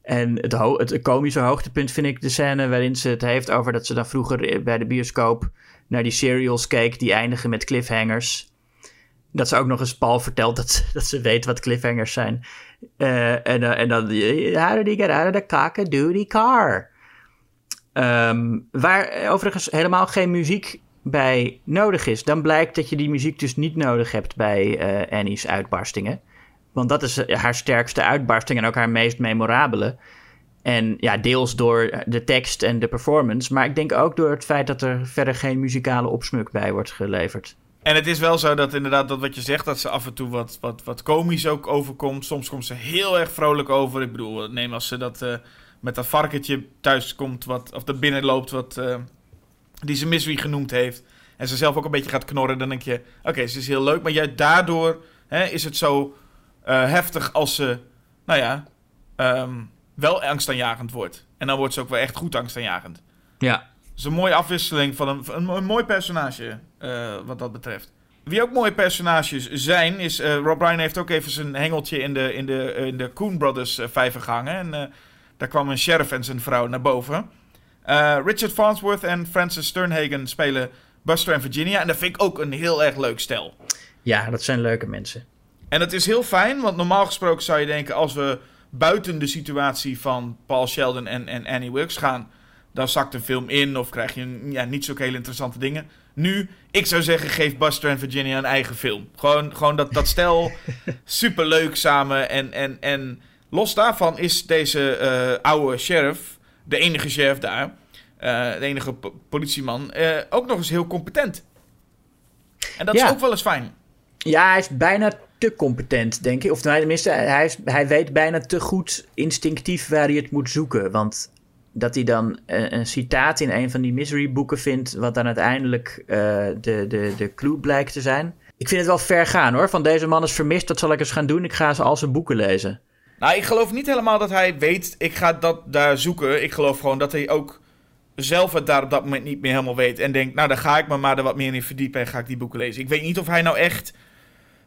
En het, het komische hoogtepunt vind ik de scène waarin ze het heeft over dat ze dan vroeger bij de bioscoop naar die serials keek die eindigen met cliffhangers. Dat ze ook nog eens Paul vertelt dat, [laughs] dat ze weet wat cliffhangers zijn. Uh, en, uh, en dan, how did he get out of the car? Um, waar overigens helemaal geen muziek bij nodig is. Dan blijkt dat je die muziek dus niet nodig hebt bij Annie's uitbarstingen. Want dat is eh, haar sterkste uitbarsting en ook haar meest memorabele. En ja, deels door de tekst en de performance. Maar ik denk ook door het feit dat er verder geen muzikale opsmuk bij wordt geleverd. En het is wel zo dat inderdaad, dat wat je zegt, dat ze af en toe wat, wat, wat komisch ook overkomt. Soms komt ze heel erg vrolijk over. Ik bedoel, neem als ze dat... Uh, met dat varkentje thuis komt, wat, of er binnenloopt, wat, uh, die ze Misery genoemd heeft. En ze zelf ook een beetje gaat knorren, dan denk je, oké, ze is heel leuk. Maar juist daardoor hè, is het zo uh, heftig als ze, nou ja, um, wel angstaanjagend wordt. En dan wordt ze ook wel echt goed angstaanjagend. Ja. is een mooie afwisseling van een, een, een mooi personage, uh, wat dat betreft. Wie ook mooie personages zijn, is... Uh, Rob Ryan heeft ook even zijn hengeltje in de, in de, in de Coen Brothers vijver gehangen. En daar kwam een sheriff en zijn vrouw naar boven. Uh, Richard Farnsworth en Francis Sternhagen spelen Buster en Virginia. En dat vind ik ook een heel erg leuk stel. Ja, dat zijn leuke mensen. En dat is heel fijn, want normaal gesproken zou je denken... als we buiten de situatie van Paul Sheldon en, en Annie Wilkes gaan... dan zakt een film in of krijg je ja, niet zo hele interessante dingen. Nu, ik zou zeggen, geef Buster en Virginia een eigen film. Gewoon, gewoon dat, dat stel [laughs] superleuk samen en... en, en Los daarvan is deze uh, oude sheriff, de enige sheriff daar, uh, de enige politieman, uh, ook nog eens heel competent. En dat is ook wel eens fijn. Ja, hij is bijna te competent, denk ik. Of tenminste, hij, is, hij weet bijna te goed instinctief waar hij het moet zoeken. Want dat hij dan een, een citaat in een van die misery-boeken vindt, wat dan uiteindelijk de, de, de clue blijkt te zijn. Ik vind het wel ver gaan hoor. Van deze man is vermist, dat zal ik eens gaan doen. Ik ga ze al zijn boeken lezen. Nou, ik geloof niet helemaal dat hij weet, ik ga dat daar zoeken. Ik geloof gewoon dat hij ook zelf het daar op dat moment niet meer helemaal weet. En denkt, nou dan ga ik me maar er wat meer in verdiepen en ga ik die boeken lezen. Ik weet niet of hij nou echt...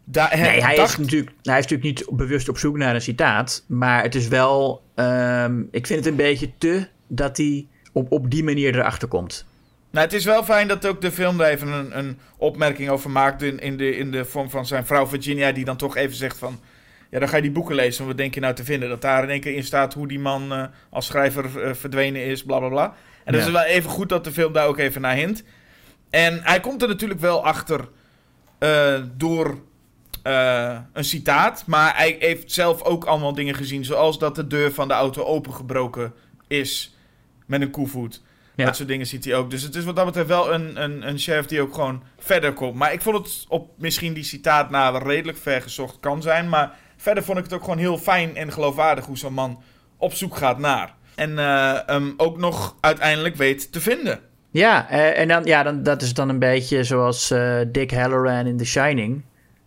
Daar, nee, hij, is natuurlijk, hij is natuurlijk niet bewust op zoek naar een citaat. Maar het is wel... Ehm, ik vind het een beetje te dat hij op, op die manier erachter komt. Nou, het is wel fijn dat ook de film daar even een, een opmerking over maakt. In, in, de, in de vorm van zijn vrouw Virginia, die dan toch even zegt van. Ja, dan ga je die boeken lezen. Wat denk je nou te vinden? Dat daar in één keer in staat hoe die man uh, als schrijver uh, verdwenen is, bla bla bla. En dat is wel even goed dat de film daar ook even naar hint. En hij komt er natuurlijk wel achter uh, door een citaat. Maar hij heeft zelf ook allemaal dingen gezien. Zoals dat de deur van de auto opengebroken is met een koevoet. Ja. Dat soort dingen ziet hij ook. Dus het is wat dat betreft wel een, een, een sheriff die ook gewoon verder komt. Maar ik vond het op misschien die citaat na redelijk ver gezocht kan zijn. Maar verder vond ik het ook gewoon heel fijn en geloofwaardig hoe zo'n man op zoek gaat naar. En uh, ook nog uiteindelijk weet te vinden. Ja, uh, en dan, ja, dan, dat is dan een beetje zoals uh, Dick Halloran in The Shining.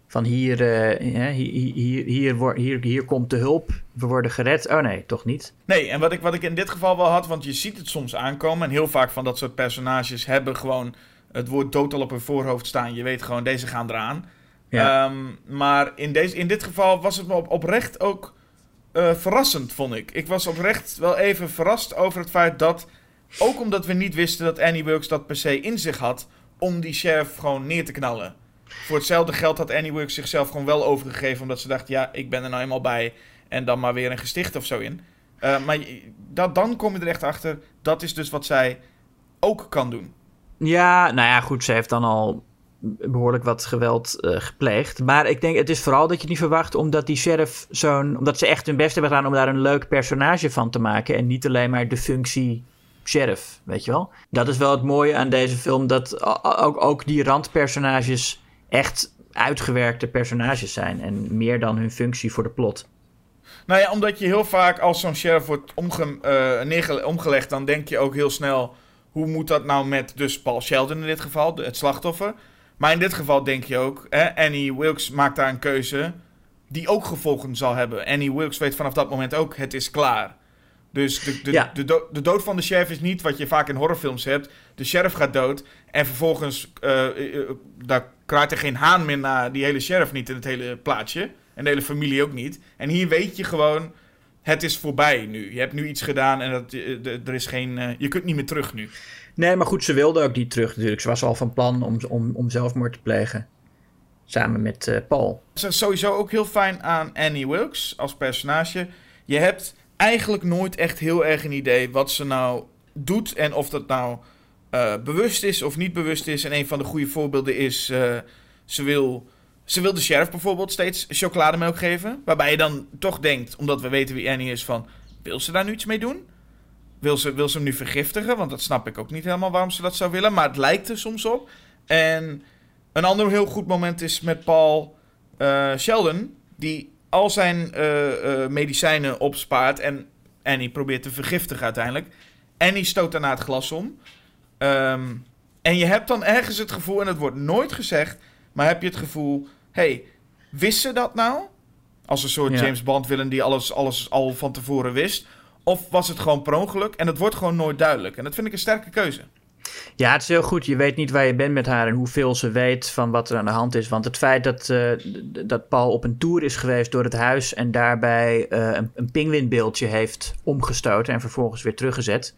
Van hier, uh, hier, hier, hier, hier, hier komt de hulp, we worden gered. Oh nee, toch niet? Nee, en wat ik, wat ik in dit geval wel had, want je ziet het soms aankomen. En heel vaak van dat soort personages hebben gewoon het woord dood al op hun voorhoofd staan. Je weet gewoon, deze gaan eraan. Ja. Um, maar in, deze, in dit geval was het me op, oprecht ook uh, verrassend, vond ik. Ik was oprecht wel even verrast over het feit dat... Ook omdat we niet wisten dat Annie Wilkes dat per se in zich had... om die sheriff gewoon neer te knallen. Voor hetzelfde geld had Wilkes zichzelf gewoon wel overgegeven... omdat ze dacht, ja, ik ben er nou eenmaal bij... en dan maar weer een gesticht of zo in. Uh, maar dat, dan kom je er echt achter... dat is dus wat zij ook kan doen. Ja, nou ja, goed, ze heeft dan al behoorlijk wat geweld uh, gepleegd. Maar ik denk, het is vooral dat je niet verwacht omdat die sheriff zo'n... Omdat ze echt hun best hebben gedaan om daar een leuk personage van te maken. En niet alleen maar de functie sheriff, weet je wel. Dat is wel het mooie aan deze film, dat ook, ook die randpersonages echt uitgewerkte personages zijn. En meer dan hun functie voor de plot. Nou ja, omdat je heel vaak als zo'n sheriff wordt omge uh, omgelegd, dan denk je ook heel snel... Hoe moet dat nou met dus Paul Sheldon in dit geval, het slachtoffer? Maar in dit geval denk je ook, hè, Annie Wilkes maakt daar een keuze die ook gevolgen zal hebben. Annie Wilkes weet vanaf dat moment ook, het is klaar. Dus de, de, de, de, dood van de sheriff is niet wat je vaak in horrorfilms hebt. De sheriff gaat dood en vervolgens uh, uh, daar kraait er geen haan meer naar die hele sheriff niet in het hele plaatsje. En de hele familie ook niet. En hier weet je gewoon, het is voorbij nu. Je hebt nu iets gedaan en dat, er is geen, je kunt niet meer terug nu. Nee, maar goed, ze wilde ook niet terug natuurlijk. Ze was al van plan om, om, om zelfmoord te plegen. Samen met Paul. Dat is sowieso ook heel fijn aan Annie Wilkes als personage. Je hebt eigenlijk nooit echt heel erg een idee wat ze nou doet. En of dat nou uh, bewust is of niet bewust is. En een van de goede voorbeelden is... Uh, ze, wil, ze wil de sheriff bijvoorbeeld steeds chocolademelk geven. Waarbij je dan toch denkt, omdat we weten wie Annie is, van... Wil ze daar nu iets mee doen? Wil ze, wil ze hem nu vergiftigen? Want dat snap ik ook niet helemaal waarom ze dat zou willen. Maar het lijkt er soms op. En een ander heel goed moment is met Paul uh, Sheldon. Die al zijn uh, uh, medicijnen opspaart. En Annie probeert te vergiftigen uiteindelijk. Annie stoot daarna het glas om. Um, en je hebt dan ergens het gevoel, en het wordt nooit gezegd. Maar heb je het gevoel. hey, wist ze dat nou? Als een soort James Bond willen die alles, alles al van tevoren wist. Of was het gewoon per ongeluk? En het wordt gewoon nooit duidelijk. En dat vind ik een sterke keuze. Ja, het is heel goed. Je weet niet waar je bent met haar en hoeveel ze weet van wat er aan de hand is. Want het feit dat, uh, dat Paul op een tour is geweest door het huis en daarbij uh, een, een heeft omgestoten en vervolgens weer teruggezet.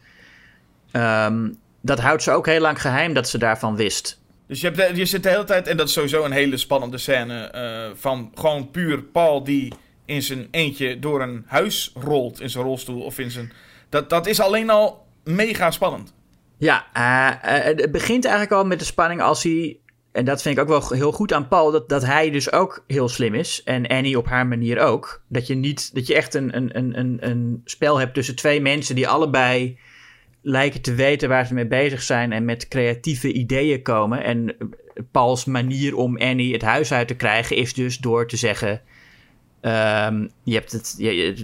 Um, dat houdt ze ook heel lang geheim dat ze daarvan wist. Dus je, hebt, je zit de hele tijd, en dat is sowieso een hele spannende scène, uh, van gewoon puur Paul die in zijn eentje door een huis rolt in zijn rolstoel of in zijn. Dat, dat is alleen al mega spannend. Ja, uh, uh, het begint eigenlijk al met de spanning als hij. En dat vind ik ook wel heel goed aan Paul, dat, dat hij dus ook heel slim is. En Annie op haar manier ook. Dat je, niet, dat je echt een, een, een, een spel hebt tussen twee mensen die allebei lijken te weten waar ze mee bezig zijn en met creatieve ideeën komen. En Pauls manier om Annie het huis uit te krijgen is dus door te zeggen: Um, je hebt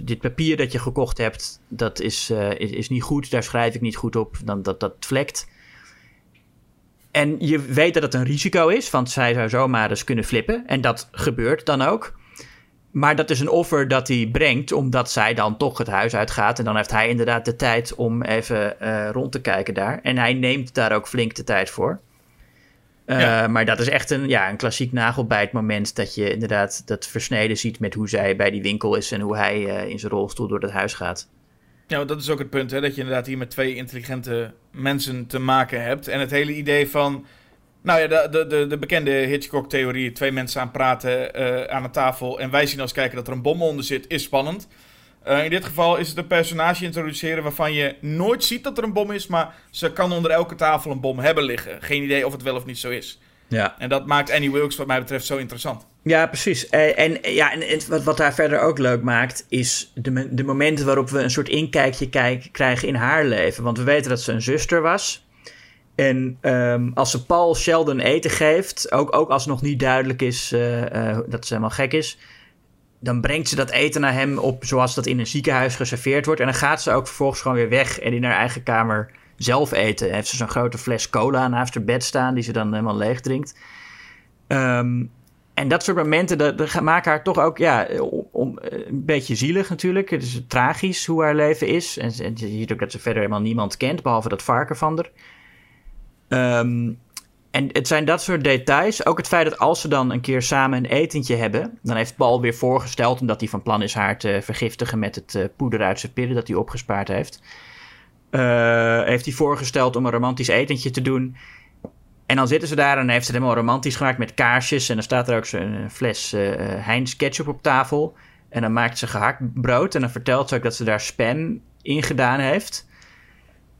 dit papier dat je gekocht hebt, dat is, uh, is, is, niet goed. Daar schrijf ik niet goed op. Dan, dat, dat vlekt. En je weet dat het een risico is, want zij zou zomaar eens kunnen flippen. En dat gebeurt dan ook. maar dat is een offer dat hij brengt, omdat zij dan toch het huis uitgaat. En dan heeft hij inderdaad de tijd om even uh, rond te kijken daar. En hij neemt daar ook flink de tijd voor. Uh, Maar dat is echt een, ja, een klassiek nagelbijtmoment. Dat je inderdaad dat versneden ziet met hoe zij bij die winkel is en hoe hij uh, in zijn rolstoel door het huis gaat. Ja, dat is ook het punt, hè, dat je inderdaad hier met twee intelligente mensen te maken hebt. En het hele idee van nou ja, de, de, de, de bekende Hitchcock-theorie, twee mensen aan praten uh, aan een tafel en wij zien als kijker dat er een bom onder zit, is spannend. Uh, in dit geval is het een personage introduceren waarvan je nooit ziet dat er een bom is, maar ze kan onder elke tafel een bom hebben liggen. Geen idee of het wel of niet zo is. Ja. En dat maakt Annie Wilkes wat mij betreft zo interessant. Ja, precies. En, en ja, en, wat, wat daar verder ook leuk maakt, is de, de momenten waarop we een soort inkijkje kijk, krijgen in haar leven. Want we weten dat ze een zuster was. En um, als ze Paul Sheldon eten geeft, ook, ook als nog niet duidelijk is uh, uh, dat ze helemaal gek is, dan brengt ze dat eten naar hem op zoals dat in een ziekenhuis geserveerd wordt. En dan gaat ze ook vervolgens gewoon weer weg en in haar eigen kamer zelf eten. heeft ze zo'n grote fles cola naast haar bed staan, die ze dan helemaal leeg drinkt. Um, en dat soort momenten dat, dat maken haar toch ook ja, om, een beetje zielig natuurlijk. Het is tragisch hoe haar leven is. En, je ziet ook dat ze verder helemaal niemand kent, behalve dat varken van haar. Um, en het zijn dat soort details. Ook het feit dat als ze dan een keer samen een etentje hebben, dan heeft Paul weer voorgesteld, omdat hij van plan is haar te vergiftigen met het uh, poeder uit zijn pillen dat hij opgespaard heeft. Uh, heeft hij voorgesteld om een romantisch etentje te doen. En dan zitten ze daar en heeft ze het helemaal romantisch gemaakt met kaarsjes. En dan staat er ook zo'n fles uh, Heinz ketchup op tafel. En dan maakt ze gehakt brood. En dan vertelt ze ook dat ze daar spam in gedaan heeft.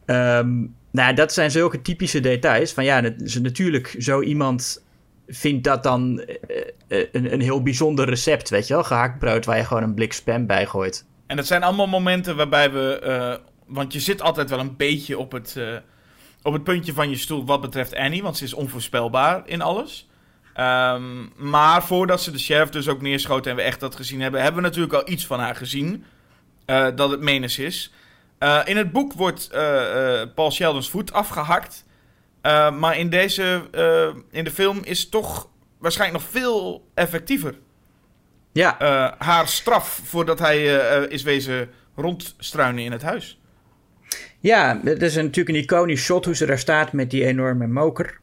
Um, nou, dat zijn zulke typische details. Van ja, natuurlijk, zo iemand vindt dat dan uh, een, een heel bijzonder recept, weet je wel? Waar je gewoon een blik spam bij gooit. En dat zijn allemaal momenten waarbij we... Uh, want je zit altijd wel een beetje op het, op het puntje van je stoel wat betreft Annie. Want ze is onvoorspelbaar in alles. Um, maar voordat ze de sheriff dus ook neerschoten en we echt dat gezien hebben... hebben we natuurlijk al iets van haar gezien. dat het Menes is... Uh, in het boek wordt uh, uh, Paul Sheldons voet afgehakt. maar in, deze, in de film is toch waarschijnlijk nog veel effectiever. Ja. haar straf voordat hij is wezen rondstruinen in het huis. Ja, het is natuurlijk een iconisch shot hoe ze daar staat met die enorme moker.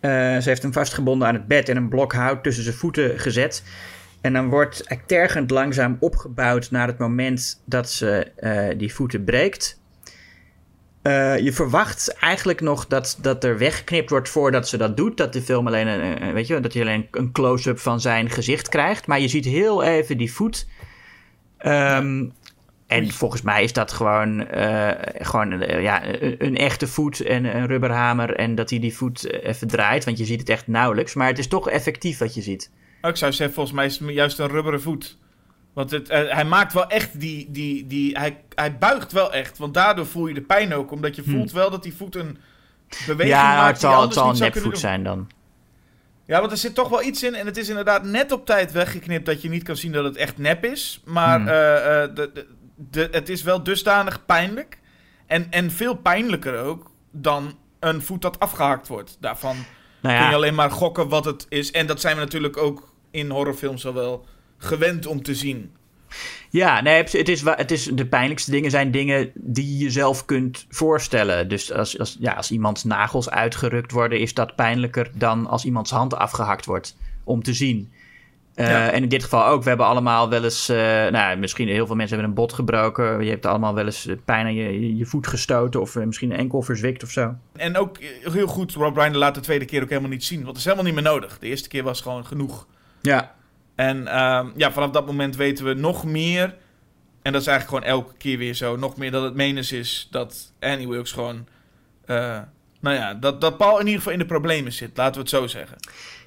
ze heeft hem vastgebonden aan het bed en een blok hout tussen zijn voeten gezet. En dan wordt tergend langzaam opgebouwd naar het moment dat ze uh, die voeten breekt. Uh, je verwacht eigenlijk nog dat, dat er weggeknipt wordt voordat ze dat doet. Dat de film alleen een, weet je, dat je alleen een close-up van zijn gezicht krijgt. Maar je ziet heel even die voet. Um, en volgens mij is dat gewoon, uh, gewoon ja, een, een, echte voet en een rubberhamer. En dat hij die voet even draait. Want je ziet het echt nauwelijks. Maar het is toch effectief wat je ziet. Oh, ik zou zeggen, volgens mij is het juist een rubberen voet. Want het, uh, hij maakt wel echt die. die, die hij, hij buigt wel echt. Want daardoor voel je de pijn ook. Omdat je hm. voelt wel dat die voet een beweging ja, maakt. Ja, het zal een nepvoet zijn dan. Ja, want er zit toch wel iets in. En het is inderdaad net op tijd weggeknipt dat je niet kan zien dat het echt nep is. Maar hm. uh, de, de, de, het is wel dusdanig pijnlijk. En, en veel pijnlijker ook dan een voet dat afgehakt wordt. Daarvan nou ja. kun je alleen maar gokken wat het is. En dat zijn we natuurlijk ook in horrorfilms al wel gewend om te zien. Ja, nee, het is, het is, de pijnlijkste dingen zijn dingen die je zelf kunt voorstellen. Dus als, als, ja, als iemands nagels uitgerukt worden, is dat pijnlijker dan als iemands hand afgehakt wordt om te zien. Uh, En in dit geval ook. We hebben allemaal wel eens, uh, nou, misschien heel veel mensen hebben een bot gebroken. Je hebt allemaal wel eens pijn aan je, je voet gestoten of misschien een enkel verzwikt of zo. En ook heel goed, Rob Reiner laat de tweede keer ook helemaal niet zien. Want het is helemaal niet meer nodig. De eerste keer was gewoon genoeg. Ja. En uh, ja, vanaf dat moment weten we nog meer. En dat is eigenlijk gewoon elke keer weer zo. Nog meer dat het menens is dat Annie Wilkes gewoon... Uh, nou ja, dat, dat Paul in ieder geval in de problemen zit. Laten we het zo zeggen.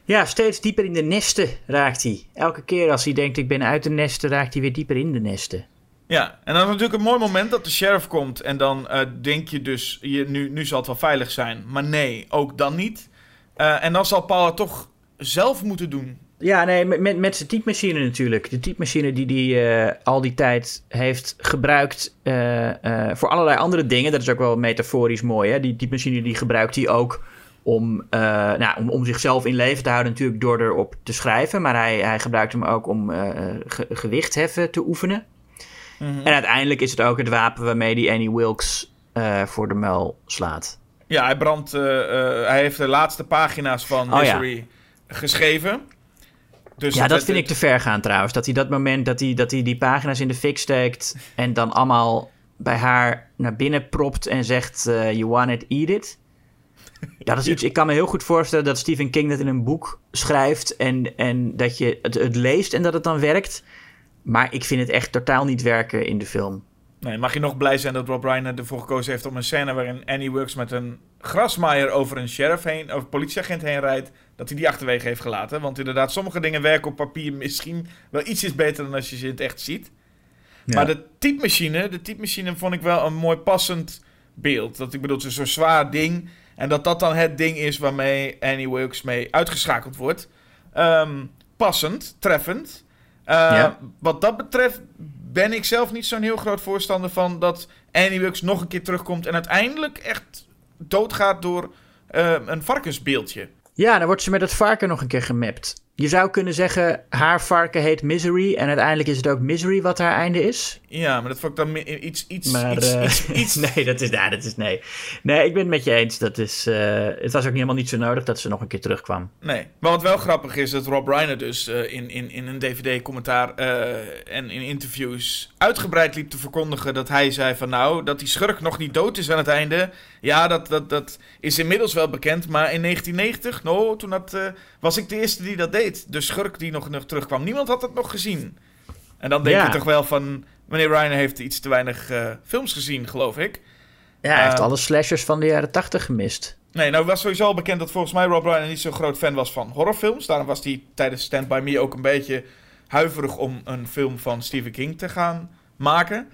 Ja, steeds dieper in de nesten raakt hij. Elke keer als hij denkt ik ben uit de nesten, raakt hij weer dieper in de nesten. Ja, en dan is natuurlijk een mooi moment dat de sheriff komt. En dan uh, denk je dus, je, nu, nu zal het wel veilig zijn. Maar nee, ook dan niet. Uh, en dan zal Paul het toch zelf moeten doen. Ja, nee, met, met zijn typemachine natuurlijk. De typemachine die hij uh, al die tijd heeft gebruikt uh, uh, voor allerlei andere dingen. Dat is ook wel metaforisch mooi. Hè? Die typemachine die gebruikt hij ook om, nou, om, om zichzelf in leven te houden, natuurlijk door erop te schrijven. Maar hij, hij gebruikt hem ook om ge gewichtheffen te oefenen. Mm -hmm. En uiteindelijk is het ook het wapen waarmee die Annie Wilkes voor de muil slaat. Ja, hij brandt. hij heeft de laatste pagina's van oh, Misery ja. geschreven. Dus ja, dat vind ik te ver gaan trouwens. Dat hij dat moment dat hij, dat hij die pagina's in de fik steekt en dan allemaal bij haar naar binnen propt en zegt: You want it, eat it. Dat is [laughs] iets, ik kan me heel goed voorstellen dat Stephen King dat in een boek schrijft en, en dat je het, het leest en dat het dan werkt. Maar ik vind het echt totaal niet werken in de film. Nee, mag je nog blij zijn dat Rob Reiner ervoor gekozen heeft om een scène waarin Annie Works met een grasmaaier over een sheriff heen, of politieagent heen rijdt, dat hij die achterwege heeft gelaten. Want inderdaad, sommige dingen werken op papier misschien wel ietsjes beter dan als je ze in het echt ziet. Maar de typemachine, de typemachine vond ik wel een mooi passend beeld. Dat ik bedoel, zo'n zwaar ding. En dat dat dan het ding is waarmee Annie Wilkes mee uitgeschakeld wordt. Ehm, passend, treffend. Uh, Wat dat betreft ben ik zelf niet zo'n heel groot voorstander van dat Annie Wilkes nog een keer terugkomt en uiteindelijk echt doodgaat door uh, een varkensbeeldje. Ja, dan wordt ze met het varken nog een keer gemapt. Je zou kunnen zeggen, haar varken heet Misery. En uiteindelijk is het ook Misery wat haar einde is. Ja, maar dat vond ik dan iets... iets, maar, iets, uh, iets, iets, [laughs] nee, dat is, ja, dat is nee. Nee, ik ben het met je eens. Dat is, uh, het was ook helemaal niet zo nodig dat ze nog een keer terugkwam. Nee, maar wat wel grappig is, dat Rob Reiner dus uh, in, in, in een dvd-commentaar en in interviews uitgebreid liep te verkondigen dat hij zei van nou, dat die schurk nog niet dood is aan het einde. Ja, dat, dat, dat is inmiddels wel bekend, maar in 1990, nou, toen dat, was ik de eerste die dat deed de schurk die nog, nog terugkwam. Niemand had het nog gezien. En dan denk ja. je toch wel van... Meneer Ryan heeft iets te weinig uh, films gezien, geloof ik. Ja, hij uh, heeft alle slashers van de jaren tachtig gemist. Nee, nou was sowieso al bekend dat volgens mij Rob Reiner niet zo'n groot fan was van horrorfilms. Daarom was hij tijdens Stand By Me ook een beetje huiverig om een film van Stephen King te gaan maken.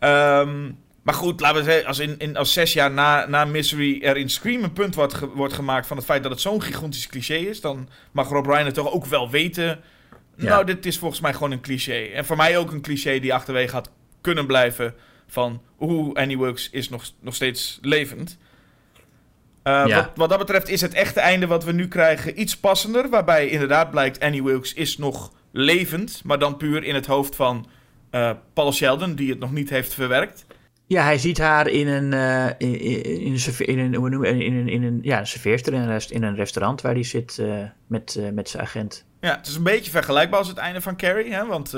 Um, maar goed, laten we zeggen, als, in, in, als zes jaar na, na Misery er in Scream een punt wordt, ge, wordt gemaakt van het feit dat het zo'n gigantisch cliché is, dan mag Rob Reiner toch ook wel weten. Ja. Nou, dit is volgens mij gewoon een cliché. En voor mij ook een cliché die achterwege had kunnen blijven van hoe Annie Wilkes is nog, nog steeds levend. Uh, ja. wat, wat dat betreft is het echte einde wat we nu krijgen iets passender. Waarbij inderdaad blijkt Annie Wilkes is nog levend. Maar dan puur in het hoofd van uh, Paul Sheldon, die het nog niet heeft verwerkt. Ja, hij ziet haar in een, uh, in, in, een, in, een, in, een, in een ja, een serveerster in een, rest, in een restaurant waar hij zit met, met zijn agent. Ja, het is een beetje vergelijkbaar als het einde van Carrie, hè? want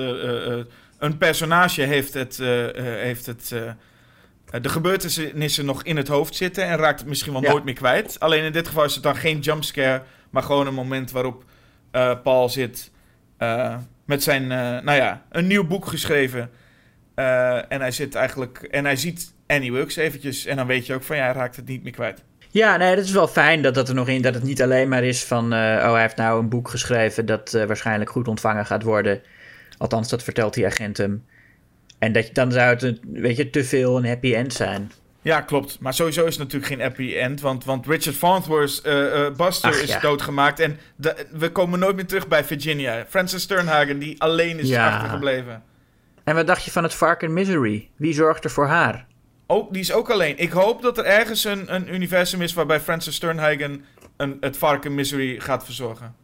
een personage heeft, het, heeft het, de gebeurtenissen nog in het hoofd zitten en raakt het misschien wel ja. nooit meer kwijt. Alleen in dit geval is het dan geen jumpscare, maar gewoon een moment waarop Paul zit met zijn, nou ja, een nieuw boek geschreven. En hij zit eigenlijk. En hij ziet Annie Wilkes eventjes. En dan weet je ook van ja, hij raakt het niet meer kwijt. Ja, nee, dat is wel fijn dat, dat er nog in. Dat het niet alleen maar is van. Uh, oh, hij heeft nou een boek geschreven. dat uh, waarschijnlijk goed ontvangen gaat worden. Althans, dat vertelt die agent hem. En dat, dan zou het, een, weet je, te veel een happy end zijn. Ja, klopt. Maar sowieso is het natuurlijk geen happy end. Want, want Richard Farnsworth, Buster, Ach, is ja. doodgemaakt. En de, we komen nooit meer terug bij Virginia. Francis Sternhagen, die alleen is ja. achtergebleven. En wat dacht je van het varken Misery? Wie zorgt er voor haar? Oh, die is ook alleen. Ik hoop dat er ergens een, een universum is waarbij Francis Sternhagen een, het varken Misery gaat verzorgen.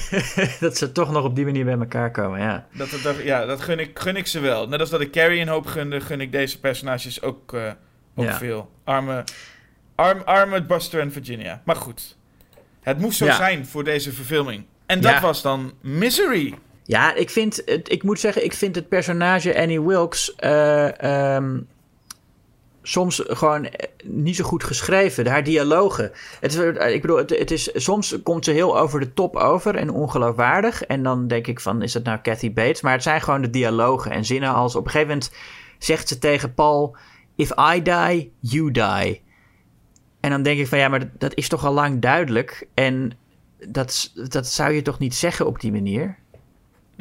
[laughs] dat ze toch nog op die manier bij elkaar komen, ja. Dat, dat, ja, dat gun ik, gun ik ze wel. Net als dat ik Carrie een hoop gunde, gun ik deze personages ook, uh, ook ja. veel. Arme, arm, arme Buster en Virginia. Maar goed, het moest zo ja. zijn voor deze verfilming. En dat was dan Misery. Ja, ik vind, ik moet zeggen, ik vind het personage Annie Wilkes uh, um, soms gewoon niet zo goed geschreven. Haar dialogen. Het is, ik bedoel, het, het, is, soms komt ze heel over de top over en ongeloofwaardig. En dan denk ik van, is dat nou Kathy Bates? Maar het zijn gewoon de dialogen en zinnen als op een gegeven moment zegt ze tegen Paul: If I die, you die. En dan denk ik van ja, maar dat, dat is toch al lang duidelijk. En dat, dat zou je toch niet zeggen op die manier?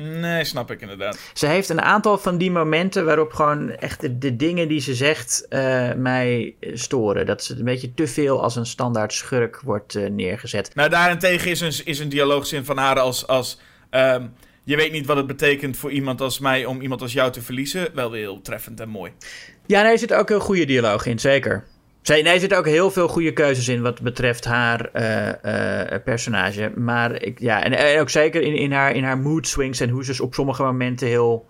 Nee, snap ik inderdaad. Ze heeft een aantal van die momenten waarop gewoon echt de, de dingen die ze zegt uh, mij storen. Dat ze een beetje te veel als een standaard schurk wordt uh, neergezet. Nou, daarentegen is een, is een dialoogzin van haar als... als um, je weet niet wat het betekent voor iemand als mij om iemand als jou te verliezen. Wel weer heel treffend en mooi. Ja, nee, er zit ook een goede dialoog in, zeker. Nee, er zitten ook heel veel goede keuzes in wat betreft haar uh, personage. Maar ik, ja, en, ook zeker in, in, haar, in haar mood swings en hoe ze op sommige momenten heel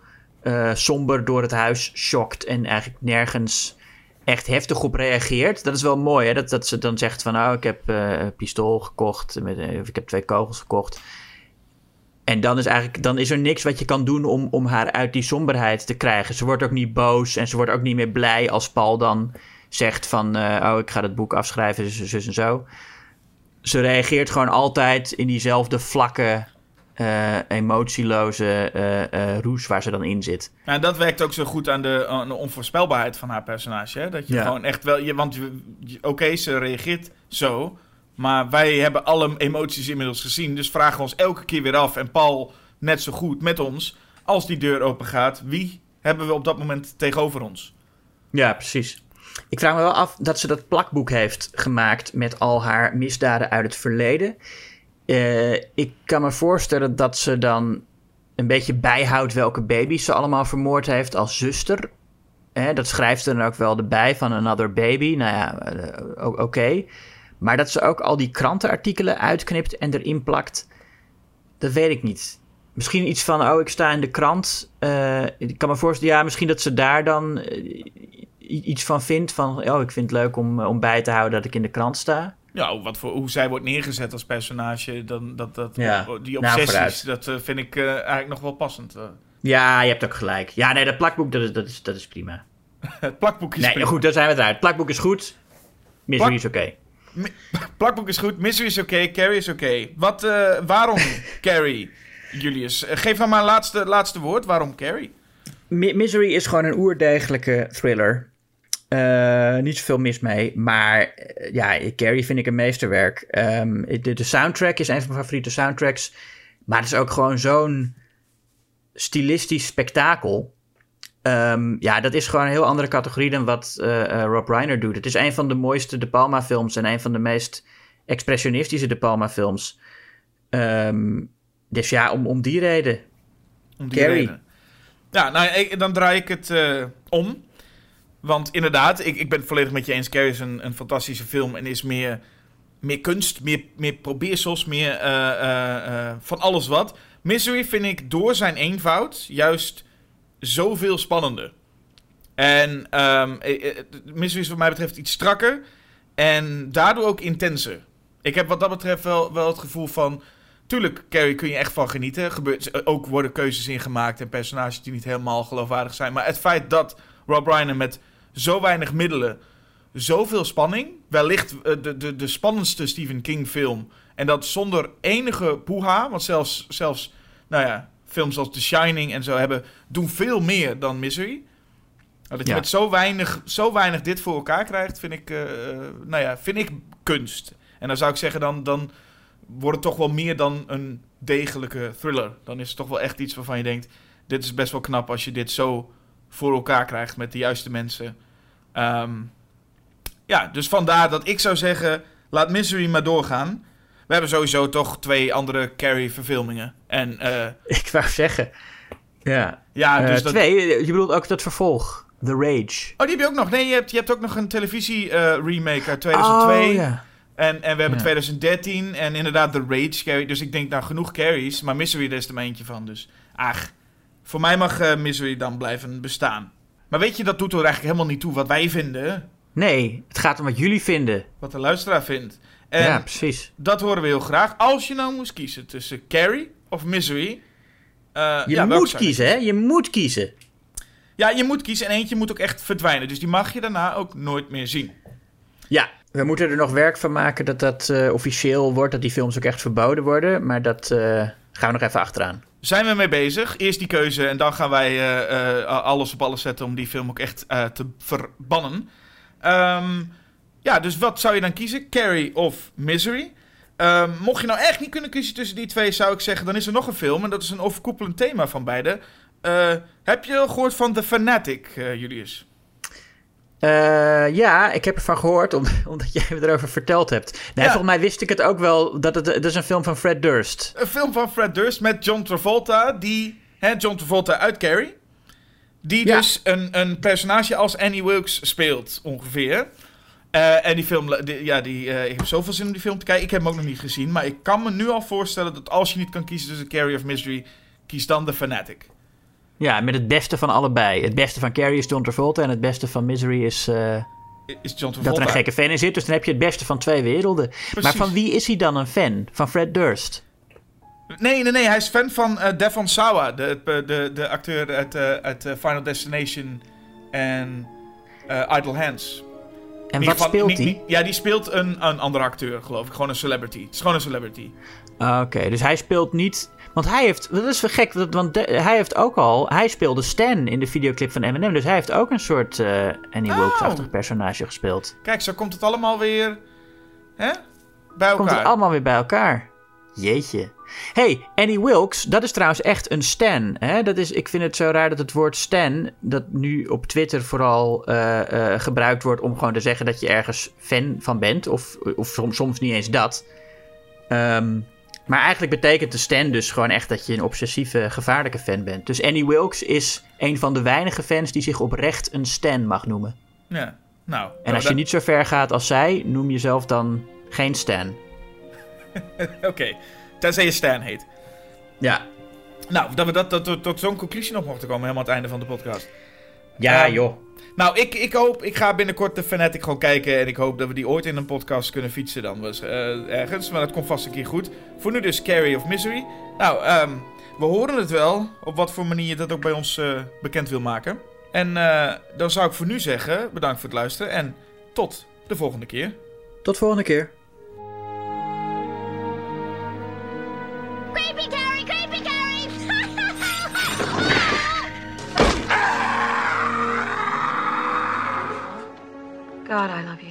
somber door het huis schokt en eigenlijk nergens echt heftig op reageert. Dat is wel mooi, hè? Dat, dat ze dan zegt van, nou, ik heb een pistool gekocht, met, of ik heb twee kogels gekocht. En dan is, eigenlijk, dan is er niks wat je kan doen om, om haar uit die somberheid te krijgen. Ze wordt ook niet boos en ze wordt ook niet meer blij als Paul dan zegt van... Uh, oh, ik ga het boek afschrijven, zus, zus en zo. Ze reageert gewoon altijd in diezelfde vlakke, uh, emotieloze uh, roes waar ze dan in zit. En dat werkt ook zo goed aan de, aan de onvoorspelbaarheid van haar personage. Hè? Dat je gewoon echt wel... Je, want oké, ze reageert zo... Maar wij hebben alle emoties inmiddels gezien. Dus vragen we ons elke keer weer af. En Paul net zo goed met ons. Als die deur open gaat, wie hebben we op dat moment tegenover ons? Ja, precies. Ik vraag me wel af dat ze dat plakboek heeft gemaakt met al haar misdaden uit het verleden. Uh, ik kan me voorstellen dat ze dan een beetje bijhoudt welke baby's ze allemaal vermoord heeft als zuster. dat schrijft ze dan ook wel erbij van another baby. Nou ja, uh, oké. Maar dat ze ook al die krantenartikelen uitknipt en erin plakt, dat weet ik niet. Misschien iets van, oh, ik sta in de krant. Ik kan me voorstellen, ja, misschien dat ze daar dan iets van vindt. Van, oh, ik vind het leuk om, om bij te houden dat ik in de krant sta. Ja, wat voor, hoe zij wordt neergezet als personage, dan, dat, dat, ja. die nou, obsessies, nou, dat uh, vind ik eigenlijk nog wel passend. Ja, je hebt ook gelijk. Ja, nee, dat plakboek, dat is, dat is, dat is prima. [laughs] het plakboek is nee, prima. goed, daar zijn we eruit. Het plakboek is goed. Misery Plak is oké. Okay. [laughs] Plakboek is goed, Misery is oké, Carrie is oké. Wat, uh, waarom [laughs] Carrie, Julius? Eh, geef dan maar een laatste, laatste woord. Waarom Carrie? Misery is gewoon een oerdegelijke thriller. Uh, niet zoveel mis mee. Maar ja, Carrie vind ik een meesterwerk. Um, de, de, soundtrack is een van mijn favoriete soundtracks. Maar het is ook gewoon zo'n stilistisch spektakel. Um, ja, dat is gewoon een heel andere categorie dan wat uh, uh, Rob Reiner doet. Het is een van de mooiste De Palma films en een van de meest expressionistische De Palma films. Um, dus ja, om, om die reden. Om die Carrie. Reden. Ja, nou, ik, dan draai ik het om. Want inderdaad, ik, ik ben het volledig met je eens. Carrie is een, een fantastische film en is meer, meer kunst, meer, meer probeersels, meer van alles wat. Misery vind ik door zijn eenvoud juist zoveel spannender. En um, Mystery is wat mij betreft iets strakker. En daardoor ook intenser. Ik heb wat dat betreft wel, wel het gevoel van... Tuurlijk, Carrie kun je echt van genieten. Gebeurt, ook worden keuzes ingemaakt en personages die niet helemaal geloofwaardig zijn. Maar het feit dat Rob Reiner met zo weinig middelen zoveel spanning... wellicht de, de, de spannendste Stephen King film... en dat zonder enige poeha... want zelfs, zelfs nou ja, films als The Shining en zo hebben, doen veel meer dan Misery. Dat je met zo weinig, zo weinig dit voor elkaar krijgt, vind ik, uh, nou ja, vind ik kunst. En dan zou ik zeggen, dan, dan wordt het toch wel meer dan een degelijke thriller. Dan is het toch wel echt iets waarvan je denkt, dit is best wel knap als je dit zo voor elkaar krijgt met de juiste mensen. Um, ja, dus vandaar dat ik zou zeggen, laat Misery maar doorgaan. We hebben sowieso toch twee andere Carrie-verfilmingen. En, uh, ik wou zeggen. Ja, ja dus uh, dat... twee. Je bedoelt ook dat vervolg. The Rage. Oh, die heb je ook nog. Nee, je hebt, je hebt ook nog een televisie-remake uit 2002. Oh, ja. En, en we hebben 2013 en inderdaad The Rage Carrie. Dus ik denk nou genoeg Carries. Maar Misery er is er maar eentje van. Dus ach, voor mij mag uh, Misery dan blijven bestaan. Maar weet je, dat doet er eigenlijk helemaal niet toe wat wij vinden. Nee, het gaat om wat jullie vinden. Wat de luisteraar vindt. En ja, precies. Dat horen we heel graag. Als je nou moest kiezen tussen Carrie of Misery. Uh, je moet kiezen, hè? Je moet kiezen. Ja, je moet kiezen en eentje moet ook echt verdwijnen. Dus die mag je daarna ook nooit meer zien. Ja, we moeten er nog werk van maken dat dat uh, officieel wordt. Dat die films ook echt verboden worden. Maar dat uh, gaan we nog even achteraan. Zijn we mee bezig? Eerst die keuze en dan gaan wij alles op alles zetten om die film ook echt te verbannen. Um, ja, dus wat zou je dan kiezen? Carrie of Misery? Um, mocht je nou echt niet kunnen kiezen tussen die twee, zou ik zeggen, dan is er nog een film. En dat is een overkoepelend thema van beide. Heb je al gehoord van The Fanatic, Julius? Uh, ja, ik heb ervan gehoord, om, [laughs] omdat jij me erover verteld hebt. Nee, volgens mij wist ik het ook wel, dat het, het is een film van Fred Durst. Een film van Fred Durst met John Travolta, die, hè, John Travolta uit Carrie. Die dus een, een personage als Annie Wilkes speelt, ongeveer. Uh, en die film, die, ja, die, uh, ik heb zoveel zin om die film te kijken. Ik heb hem ook nog niet gezien. Maar ik kan me nu al voorstellen dat als je niet kan kiezen tussen Carrie of Misery, kies dan The Fanatic. Ja, met het beste van allebei. Het beste van Carrie is John Travolta en het beste van Misery is... Uh, is John Travolta. Dat er een gekke fan in zit, dus dan heb je het beste van twee werelden. Maar van wie is hij dan een fan? Van Fred Durst? Nee, nee, nee. Hij is fan van uh, Devon Sawa, de, de, de acteur uit, uh, uit Final Destination en Idle Hands. En wat speelt hij? Ja, die speelt een, een andere acteur, geloof ik. Gewoon een celebrity. Het is gewoon een celebrity. Ah, oké, dus hij speelt niet... Want hij heeft... Dat is gek, want hij heeft ook al... Hij speelde Stan in de videoclip van Eminem. Dus hij heeft ook een soort uh, Annie Wilkes-achtig oh. personage gespeeld. Kijk, zo komt het allemaal weer... Hè? Bij elkaar. Komt het allemaal weer bij elkaar. Jeetje. Hey, Annie Wilkes, dat is trouwens echt een stan. Hè? Dat is, ik vind het zo raar dat het woord stan, dat nu op Twitter vooral uh, uh, gebruikt wordt om gewoon te zeggen dat je ergens fan van bent. Of, of soms, soms niet eens dat. Um, maar eigenlijk betekent de stan dus gewoon echt dat je een obsessieve, gevaarlijke fan bent. Dus Annie Wilkes is een van de weinige fans die zich oprecht een stan mag noemen. Ja, nou. En als je niet zo ver gaat als zij, noem jezelf dan geen stan. [laughs] Oké, okay. tenzij je Stan heet. Ja. Nou, dat we dat, dat, tot zo'n conclusie nog mochten komen, helemaal aan het einde van de podcast. Ja, um, joh. Nou, ik, ik hoop, ik ga binnenkort de Fanatic gewoon kijken. En ik hoop dat we die ooit in een podcast kunnen fietsen dan. Was, uh, ergens, maar dat komt vast een keer goed. Voor nu dus Carry of Misery. Nou, um, we horen het wel. Op wat voor manier je dat ook bij ons uh, bekend wil maken. En uh, dan zou ik voor nu zeggen, bedankt voor het luisteren. En tot de volgende keer. Tot volgende keer. God, I love you.